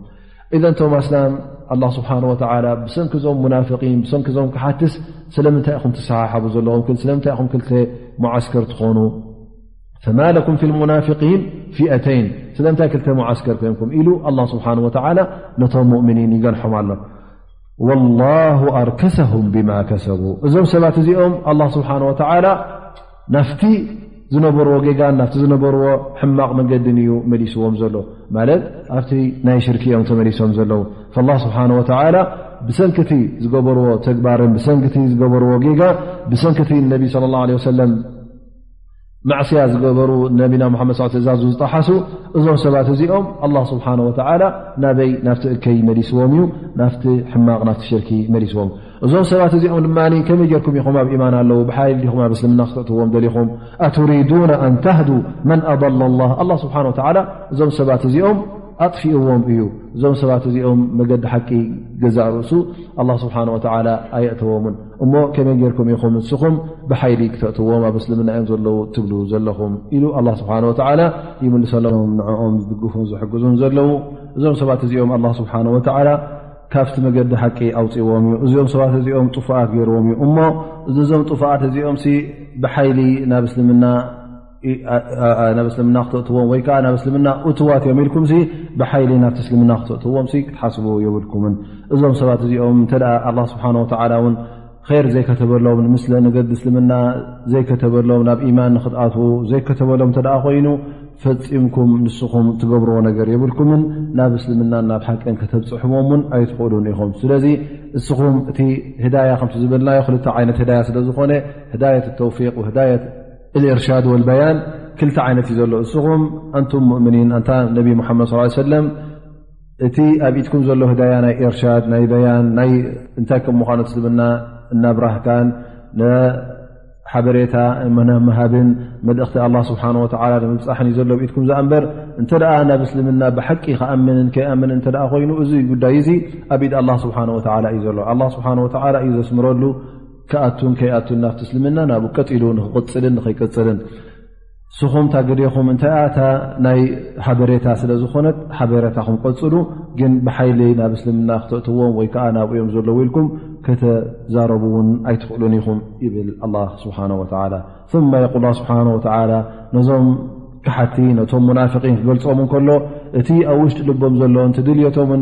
እዘን ቶም ኣስላም ኣላ ስብሓን ወተላ ብሰንኪ ዞም ሙናፍቒን ብሰንኪ ዞም ክሓትስ ስለምንታይ ኢኹም ትሰሓሓቡ ዘለኹም ስለምንታይ ኢኹም ክልተ መዓስከር ትኾኑ ፈማ ለኩም ፊ ልሙናፍقን ፊኣተይን ስለምንታይ ክልተ መዓስከር ኮንኩም ኢሉ ኣላ ስብሓን ወተላ ነቶም ሙእምኒን ይገንሖም ኣሎ ወላሁ ኣርከሰሁም ብማ ከሰቡ እዞም ሰባት እዚኦም ኣላ ስብሓን ወተላ ናፍቲ ዝነበርዎ ጌጋን ናፍቲ ዝነበርዎ ሕማቕ መንገድን እዩ መሊስዎም ዘሎ ማለት ኣብቲ ናይ ሽርክ እዮም ተመሊሶም ዘለዉ ላ ስብሓን ወተላ ብሰንክቲ ዝገበርዎ ተግባርን ብሰንክቲ ዝገበርዎ ጌጋ ብሰንክቲ ነቢ ለ ላ ሰለም ማዕስያ ዝገበሩ ነቢና ሓመድ ትእዛዙ ዝጠሓሱ እዞም ሰባት እዚኦም ኣላ ስብሓን ወተዓላ ናበይ ናብቲ እከይ መሊስዎም እዩ ናፍቲ ሕማቕ ናፍቲ ሽርኪ መሊስዎም እዞም ሰባት እዚኦም ድማ ከመይ ጌርኩም ኢኹም ኣብ ኢማን ኣለዉ ብሓይል ዲኹም ኣብ እስልምና ክተእትዎም ደሊኹም ኣቱሪዱና ኣንተህዱ መን ኣضላ ላ ኣላ ስብሓን ወተዓላ እዞም ሰባት እዚኦም ኣጥፊእዎም እዩ እዞም ሰባት እዚኦም መገዲ ሓቂ ገዛእ ርእሱ ኣላ ስብሓን ወተዓላ ኣየእተዎምን እሞ ከመይ ጌርኩም ኢኹም ንስኹም ብሓይሊ ክተእትዎም ኣብ እስልምና እዮም ዘለዉ ትብሉ ዘለኹም ኢሉ ኣላ ስብሓን ወተዓላ ይምልሰሎም ንዕኦም ዝድግፉን ዝሕግዙን ዘለዉ እዞም ሰባት እዚኦም ኣላ ስብሓን ወተዓላ ካብቲ መገዲ ሓቂ ኣውፅዎም እዩ እዚኦም ሰባት እዚኦም ጥፉኣት ገይርዎም እዩ እሞ እዞም ጥፉኣት እዚኦምሲ ብሓይሊ ናብ እስልምና ናብ እስልምና ክተእትዎም ወይ ከዓ ናብ እስልምና እትዋት እዮም ኢልኩም ብሓይሊ ናብቲ እስልምና ክተእትዎም ክትሓስቡ የብልኩምን እዞም ሰባት እዚኦም እተ ኣላ ስብሓን ወተላ ውን ር ዘይከተበሎም ንምስ ንገዲ እስልምና ዘይከተበሎም ናብ ኢማን ንክትኣትዉ ዘይከተበሎም እተ ኮይኑ ፈፂምኩም ንስኹም ትገብርዎ ነገር የብልኩምን ናብ እስልምና ናብ ሓቀን ከተብፅሕዎም ውን ኣይትኽእሉን ኢኹም ስለዚ እስኹም እቲ ህዳያ ከምቲ ዝበልናዮ ክልተ ዓይነት ህዳያ ስለዝኾነ ህዳየት ተውፊቅ ህዳየት እርሻድ ወልበያን ክልተ ዓይነት እዩ ዘሎ እስኹም ኣንቱም ሙእምኒን ኣንታ ነቢ ሙሓመድ ስ ሰለም እቲ ኣብ ኢትኩም ዘሎ ህዳያ ናይ እርሻድ ናይ በያን ናይ እንታይ ከም ምዃኑ ትስልምና እናብራህካን ንሓበሬታ ናብ ምሃብን መልእኽቲ ኣላ ስብሓን ወላ ንምብፃሕን እዩ ዘሎ ብ ኢትኩም ዝኣንበር እንተ ናብ እስልምና ብሓቂ ክኣምንን ከይኣምን እተ ኮይኑ እዚ ጉዳይ እዚ ኣብ ኢድ ኣላ ስብሓን ወላ እዩ ዘሎ ኣላ ስብሓን ወላ እዩ ዘስምረሉ ክኣቱን ከይኣቱን ናብቲ እስልምና ናብኡ ቀጢሉ ንክቕፅልን ንከይቅፅልን ስኹምታ ግዴኹም እንታይ እታ ናይ ሓበሬታ ስለ ዝኾነት ሓበሬታኹም ቀፅሉ ግን ብሓይሊ ናብ እስልምና ክተእትዎም ወይ ከዓ ናብኡ ዮም ዘለዉ ኢልኩም ከተዛረቡ እውን ኣይትኽእሉን ኢኹም ይብል ኣላ ስብሓን ወተላ ማ የቁል ስብሓን ወተላ ነዞም ክሓቲ ነቶም ሙናፍቒን ክገልፆም እንከሎ እቲ ኣብ ውሽጢ ልቦም ዘሎ እንትድልዮቶምን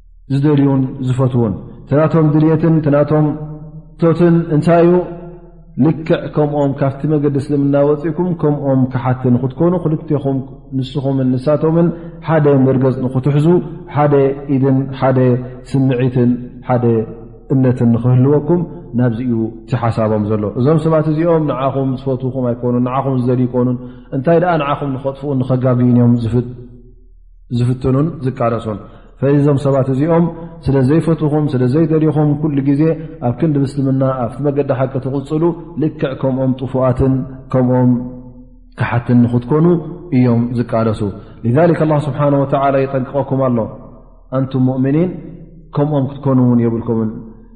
ዝደልዩን ዝፈትዉን ትናቶም ድልትን ትናቶም ቶትን እንታይ እዩ ልክዕ ከምኦም ካብቲ መገዲ እስልምና ወፅእኩም ከምኦም ክሓቲ ንክትኮኑ ክልትኹም ንስኹምን ንሳቶምን ሓደ መርገፅ ንክትሕዙ ሓደ ኢድን ሓደ ስምዒትን ሓደ እምነትን ንክህልወኩም ናብዚ እዩ እቲሓሳቦም ዘሎ እዞም ሰባት እዚኦም ንዓኹም ዝፈትውኹም ኣይኮኑን ንዓኹም ዝደልዩ ይኮኑን እንታይ ደኣ ንዓኹም ንኸጥፍኡን ንኸጋግዩን እዮም ዝፍጥ ዝፍትኑን ዝቃለሱን ፈዞም ሰባት እዚኦም ስለ ዘይፈትኹም ስለ ዘይደልኹም ኩሉ ግዜ ኣብ ክንዲ ምስልምና ኣብቲ መገዲ ሓቂ ትቕፅሉ ልክዕ ከምኦም ጥፉኣትን ከምኦም ካሓትን ንክትኮኑ እዮም ዝቃለሱ ላ ስብሓ ወላ የጠንቅቐኩም ኣሎ ኣንቱም ሙእምኒን ከምኦም ክትኮኑ እውን የብልኩምን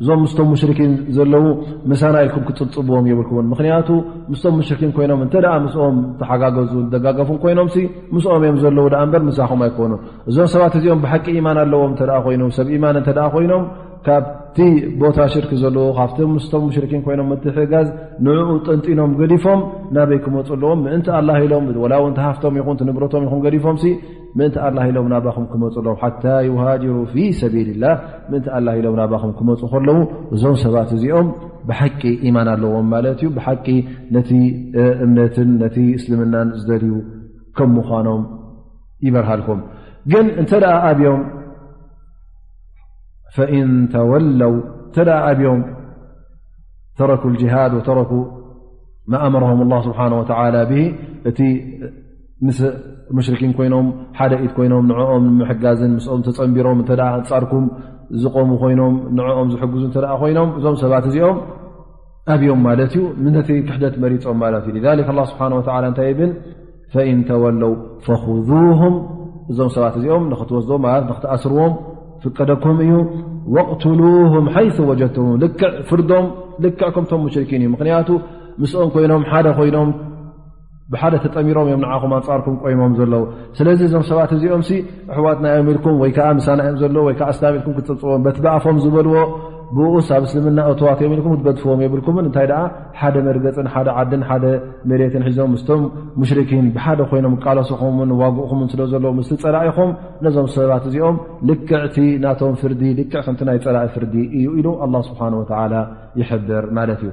እዞም ምስቶም ሙሽርኪን ዘለዉ ምሳና ኢልኩም ክፅብፅብዎም የብልኩምን ምክንያቱ ምስቶም ሙሽርኪን ኮይኖም እንተ ምስኦም ተሓጋገዙ ደጋገፉን ኮይኖም ምስኦም እዮም ዘለዉ ኣ እበር ምሳኹም ኣይኮኑ እዞም ሰባት እዚኦም ብሓቂ ኢማን ኣለዎም እተ ኮይኑ ሰብ ኢማን እተ ኮይኖም ካብቲ ቦታ ሽርክ ዘለዎ ካብቲ ምስቶም ሙሽርኪን ኮይኖም ምትሕጋዝ ንኡ ጠንጢኖም ገዲፎም ናበይ ክመፁ ኣለዎም ምእንቲ ኣላ ኢሎም ወላ ውን ተሃፍቶም ይኹን ንብረቶም ይኹን ገዲፎም ምእንቲ ኣላ ኢሎም ናባኹም ክመፁ ኣለዉ ሓታ ይሃጅሩ ፊ ሰቢል ላ ምእንቲ ኣላ ኢሎም ናባኹም ክመፁ ከለዉ እዞም ሰባት እዚኦም ብሓቂ ኢማን ኣለዎም ማለት እዩ ብሓቂ ነቲ እምነትን ነቲ እስልምናን ዝደልዩ ከም ምዃኖም ይበርሃልኩም ግን እንተ ኣብዮም ፈእን ተወለው እተ ኣብዮም ተረኩ ጅሃድ ወተረኩ ማእምሮም ላ ስብሓን ወተላ ብ እቲ ምስ ሙሽርኪን ኮይኖም ሓደ ኢት ኮይኖም ንኦም ንምሕጋዝን ምስኦም ተፀንቢሮም እተ ኣንፃርኩም ዝቆሙ ኮይኖም ንኦም ዝሕግዙ እተ ኮይኖም እዞም ሰባት እዚኦም ኣብዮም ማለት እዩ ነቲ ክሕደት መሪፆም ማለት እዩ ላ ስብሓ እንታይ ይብል ፈኢን ተወለው ፈኹም እዞም ሰባት እዚኦም ንክትወስዎም ማለት ንክትኣስርዎም ፍቀደኩም እዩ ወቕትሉም ሓይث ወጀድትም ልክዕ ፍርዶም ልክዕ ከምቶም ሙሽርኪን እዩ ምክንያቱ ምስኦም ኮይኖም ሓደ ኮይኖም ብሓደ ተጠሚሮም እዮም ንዓኹም ኣንፃርኩም ቆይሞም ዘለዉ ስለዚ እዞም ሰባት እዚኦም ኣሕዋትና እዮም ኢልኩም ወይዓ ምሳና እዮም ዘለዉ ወይዓ እስላም ኢልኩም ክትፅብፅዎም በቲ ብኣፎም ዝበልዎ ብኡስ ኣብ እስልምና እተዋት እዮም ኢልኩም ክትገድፍዎም የብልኩምን እንታይ ደኣ ሓደ መርገፅን ሓደ ዓድን ሓደ መሬትን ሒዞም ምስቶም ሙሽርኪን ብሓደ ኮይኖም ቃለስኹምን ዋግእኹምን ስለ ዘለዉ ምስ ፀላኢኹም ነዞም ሰባት እዚኦም ልክዕቲ ናቶም ፍርዲ ልክዕ ከምቲ ናይ ፀላኢ ፍርዲ እዩ ኢሉ ኣላ ስብሓን ወተዓላ ይሕብር ማለት እዩ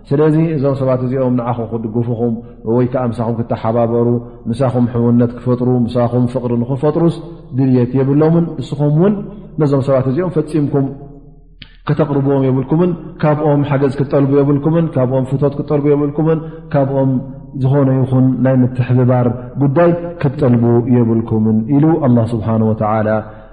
ስለዚ እዞም ሰባት እዚኦም ንዓኹም ክድግፉኹም ወይ ከዓ ምሳኹም ክተሓባበሩ ምሳኹም ሕውነት ክፈጥሩ ምሳኹም ፍቕሪ ንኽፈጥሩስ ድልት የብሎምን ንስኹም እውን ነዞም ሰባት እዚኦም ፈፂምኩም ከተቕርብዎም የብልኩምን ካብኦም ሓገዝ ክጠልቡ የብልኩምን ካብኦም ፍቶት ክጠልቡ የብልኩምን ካብኦም ዝኾነ ይኹን ናይ ምትሕብባር ጉዳይ ክትጠልቡ የብልኩምን ኢሉ ኣላ ስብሓን ወተዓላ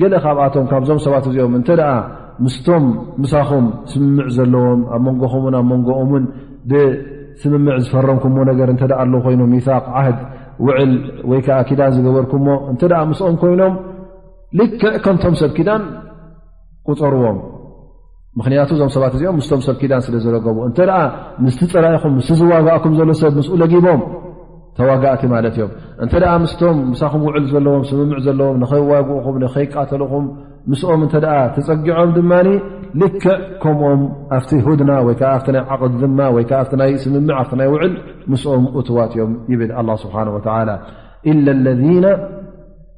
ገለ ካብኣቶም ካብዞም ሰባት እዚኦም እንተ ምስቶም ምሳኹም ስምምዕ ዘለዎም ኣብ መንጎኹምን ኣብ መንጎኦምን ብስምምዕ ዝፈረምኩምዎ ነገር እተ ኣለ ኮይኑ ሚሳቅ ዓህድ ውዕል ወይ ከዓ ኪዳን ዝገበርኩምዎ እንተ ምስኦም ኮይኖም ልክዕ ከምቶም ሰብ ኪዳን ቁፀርዎም ምክንያቱ እዞም ሰባት እዚኦም ምስቶም ሰብ ኪዳን ስለ ዝረገቡ እንተ ምስቲ ፅራኢኹም ምስ ዝዋጋእኩም ዘሎ ሰብ ምስ ለጊቦም ተዋጋእቲ ማለት እዮም እንተ ምስቶም ምሳኹም ውዕል ዘለዎም ስምምዕ ዘለዎም ንኸይዋግእኹም ንከይቃተልኹም ምስኦም እተ ተፀጊዖም ድማ ልክዕ ከምኦም ኣብቲ ሁድና ወይዓ ኣብቲ ናይ ዓቕዲ ድማ ወይዓ ኣብቲ ናይ ስምምዕ ኣብቲ ናይ ውዕል ምስኦም እትዋት እዮም ይብል ኣላ ስብሓን ወተላ ኢለ ለና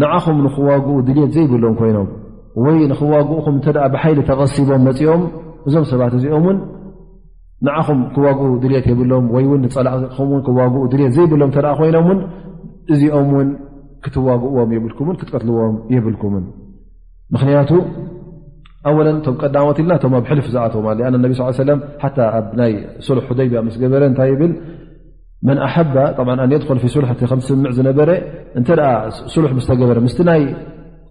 ንዓኹም ንክዋግኡ ድልት ዘይብሎም ኮይኖም ወይ ንክዋግኡኹም እተ ብሓይሊ ተቐሲቦም መፅኦም እዞም ሰባት እዚኦም ውን ንዓኹም ክዋግኡ ድልት የብሎም ወይ ውን ንፀላእኹም ክዋግኡ ድልት ዘይብሎም ተ ኮይኖም ውን እዚኦም ውን ክትዋግእዎም የብልኩምን ክትቀትልዎም የብልኩምን ምክንያቱ ኣወለ እቶም ቀዳሞት ኢልና እቶም ኣብ ሕልፍ ዝኣትዎም ኣ ነቢ ስ ሰለ ሓ ኣብ ናይ ሱሉሕ ሁደይብያ ምስ ገበረ እንታይ ይብል መን ኣሓባ ኣየድኮል ፊ ሱልሕ እቲ ከም ስምምዕ ዝነበረ እንተ ሱሉሕ ምስ ተገበረ ምስቲ ናይ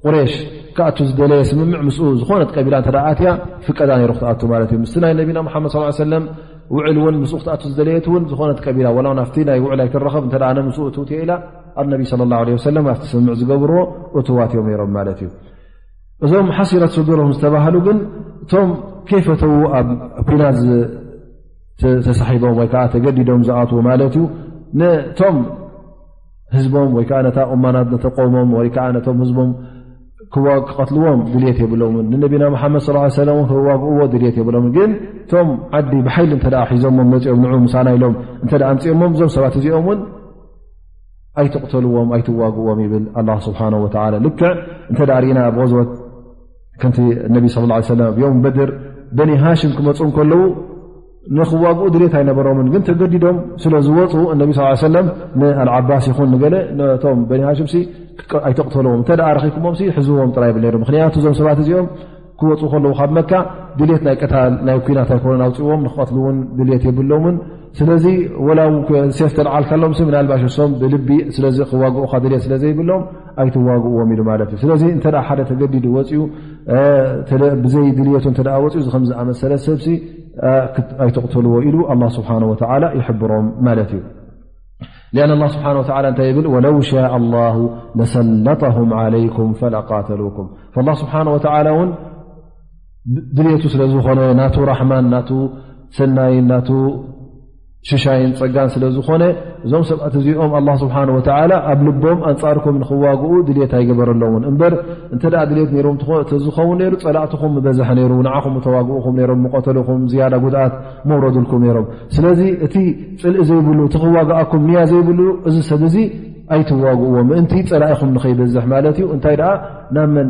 ቁሬሽ ክኣቱ ዝደለየ ስምምዕ ምስ ዝኾነት ቀቢላ እተ ኣትያ ፍቀዳ ነይሩ ክትኣቱ ማለት እዩ ምስ ናይ ነቢና ሓመድ ስ ሰለም ውዕል እውን ምስ ክትኣቱ ዝደለየት እውን ዝኾነት ቀቢላ ወላ ውን ኣብቲ ናይ ውዕል ኣይትረኸብ እተ ነ ምስ እትውት ኢላ ኣብ ነቢ ለ ላ ለ ሰለም ኣብቲ ስምምዕ ዝገብርዎ እትዋት እዮም ነይሮም ማለት እዩ እዞም ሓሲረት ስዱሮም ዝተባህሉ ግን እቶም ከይፈተዉ ኣብ ኩናት ተሳሒቦም ወይከዓ ተገዲዶም ዝኣትዉ ማለት እዩ ነቶም ህዝቦም ወይ ከዓ ነታ እማናት ነተቆሞም ወይከዓ ነቶም ህዝቦም ክቀትልዎም ድልት የብሎምን ንነቢና ሓመድ ስ ሰለ ን ክዋግእዎ ድልት የብሎምን ግን እቶም ዓዲ ብሓይሊ እተ ሒዞሞ መፅኦም ን ምሳና ኢሎም እተ ኣምፅኦሞም እዞም ሰባት እዚኦም ውን ኣይትቕተልዎም ኣይትዋግእዎም ይብል ኣ ስብሓ ወ ልክዕ እተ ርእና ኣብ ዝወት ከምቲ ነቢ ስ ሰለ ዮም በድር በኒ ሃሽም ክመፁ ከለዉ ንክዋግኡ ድሌት ኣይነበሮምን ግን ተገዲዶም ስለ ዝወፁ እነቢ ስ ሰለ ንኣልዓባስ ይኹን ንገለ ነቶም በኒ ሃሽም ኣይተቕተልዎም እተ ረኪኩሞም ሕዝዎም ጥራይ ይብል ሩ ምክንያቱ እዞም ሰባት እዚኦም ክወፁ ከለዉ ካብ መካ ድሌት ናይ ቅታል ናይ ኩናት ኣይኮነን ኣውፅዎም ንክቐትል ውን ድሌት የብሎምን ስለዚ ወላ ሴፍ ተልዓልካሎም ምናልባሽ ሶም ብልቢ ስለ ክዋግኡካ ድሌት ስለ ዘይብሎም ኣይትዋግእዎም ኢሉ ማለት እዩ ስለዚ እተ ሓደ ተገዲዱ ወፅኡ ብዘይ ድልየቱ እ ወፅኡ ዚ ከምዝኣመሰለ ሰብሲ ኣይትቕተልዎ ኢሉ ኣላ ስብሓን ወላ ይሕብሮም ማለት እዩ ኣን ላ ስብሓ ወላ እንታይ ይብል ወለው ሻ ላሁ ለሰለጠሁም ዓለይኩም ፈለቃተልኩም ላ ስብሓን ወላ እውን ድልየቱ ስለዝኾነ ናቱ ራሕማን ናቱ ሰናይን ናቱ ሽሻይን ፀጋን ስለ ዝኾነ እዞም ሰባት እዚኦም ኣላ ስብሓን ወተላ ኣብ ልቦም ኣንፃርኩም ንክዋግኡ ድልት ኣይገበረሎውን እምበር እንተ ድልት ነይሮም እተዝኸውን ነይሩ ፀላእትኹም ምበዛሐ ነይሩ ንዓኹም ምተዋግኡኹም ሮም ምቐተልኹም ዝያዳ ጉድኣት መውረዱልኩም ነይሮም ስለዚ እቲ ፅልኢ ዘይብሉ እቲ ክዋግኣኩም ንያ ዘይብሉ እዚ ሰብ እዚ ኣይትዋግእዎ ምእንቲ ፀላኢኹም ንኸይበዝሕ ማለት እዩ እንታይ ደኣ ናብ መን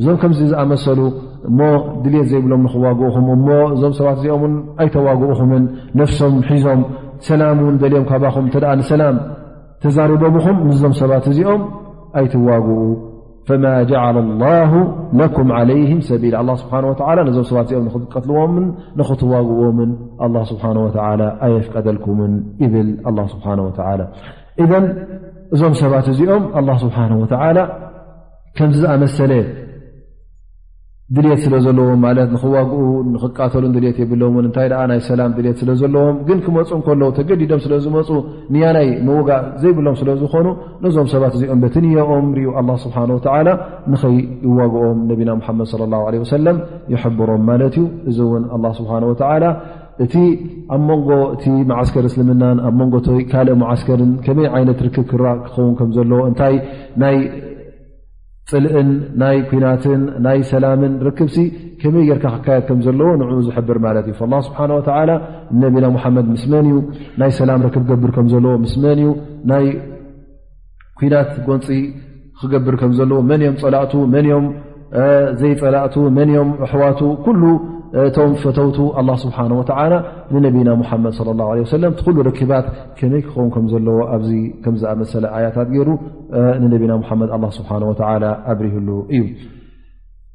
እዞም ከምዚ ዝኣመሰሉ እሞ ድልት ዘይብሎም ንክዋግኡኹም እሞ እዞም ሰባት እዚኦም ን ኣይተዋግኡኹምን ነፍሶም ሒዞም ሰላም ውን ደልዮም ካባኹም እተ ንሰላም ተዛሪቦምኹም ምስዞም ሰባት እዚኦም ኣይትዋግኡ ፈማ ጀዓለ ላሁ ለኩም ዓለይህም ሰቢል ኣላ ስብሓን ወላ ነዞም ሰባት እዚኦም ንክትቀትልዎምን ንክትዋግዎምን ኣላ ስብሓን ወላ ኣየፍቀደልኩምን ይብል ኣላ ስብሓን ወላ እዘን እዞም ሰባት እዚኦም ኣላ ስብሓን ወላ ከምዚ ዝኣመሰለ ድልት ስለ ዘለዎም ማለት ንክዋግኡ ንክቃተሉ ድልት የብለዎም እንታይ ኣ ናይ ሰላም ድልት ስለ ዘለዎም ግን ክመፁ ከለዉ ተገዲዶም ስለ ዝመፁ ንያናይ ምውጋእ ዘይብሎም ስለ ዝኾኑ ነዞም ሰባት እዚኦም በትንየኦም ርዩ ኣላ ስብሓን ወተላ ንኸይዋግኦም ነቢና ሓመድ ለ ላ ለ ወሰለም ይሕብሮም ማለት እዩ እዚ እውን ኣላ ስብሓን ወተላ እቲ ኣብ መንጎ እቲ መዓስከር እስልምናን ኣብ መንጎ ካልእ መዓስከርን ከመይ ዓይነት ርክብ ክረእ ክኸውን ከም ዘለዎ እንታይ ናይ ፅልእን ናይ ኩናትን ናይ ሰላምን ርክብሲ ከመይ ጌርካ ክካየድ ከም ዘለዎ ንዕኡ ዝሕብር ማለት እዩ ላ ስብሓን ወተላ ነቢና ሙሓመድ ምስ መን እዩ ናይ ሰላም ርክብ ገብር ከም ዘለዎ ምስ መን እዩ ናይ ኩናት ጎንፂ ክገብር ከም ዘለዎ መን እዮም ፀላእቱ መን እዮም ዘይፀላእቱ መን እዮም ኣሕዋቱ ኩሉ እቶም ፈተውቱ ኣላ ስብሓን ወተላ ንነቢና ሙሓመድ ለ ላ ለ ሰለም እቲ ኩሉ ርክባት ከመይ ክኸውን ከም ዘለዎ ኣብዚ ከምዝኣመሰለ ኣያታት ገይሩ ንነቢና ሙሓመድ ኣላ ስብሓን ወተላ ኣብሪህሉ እዩ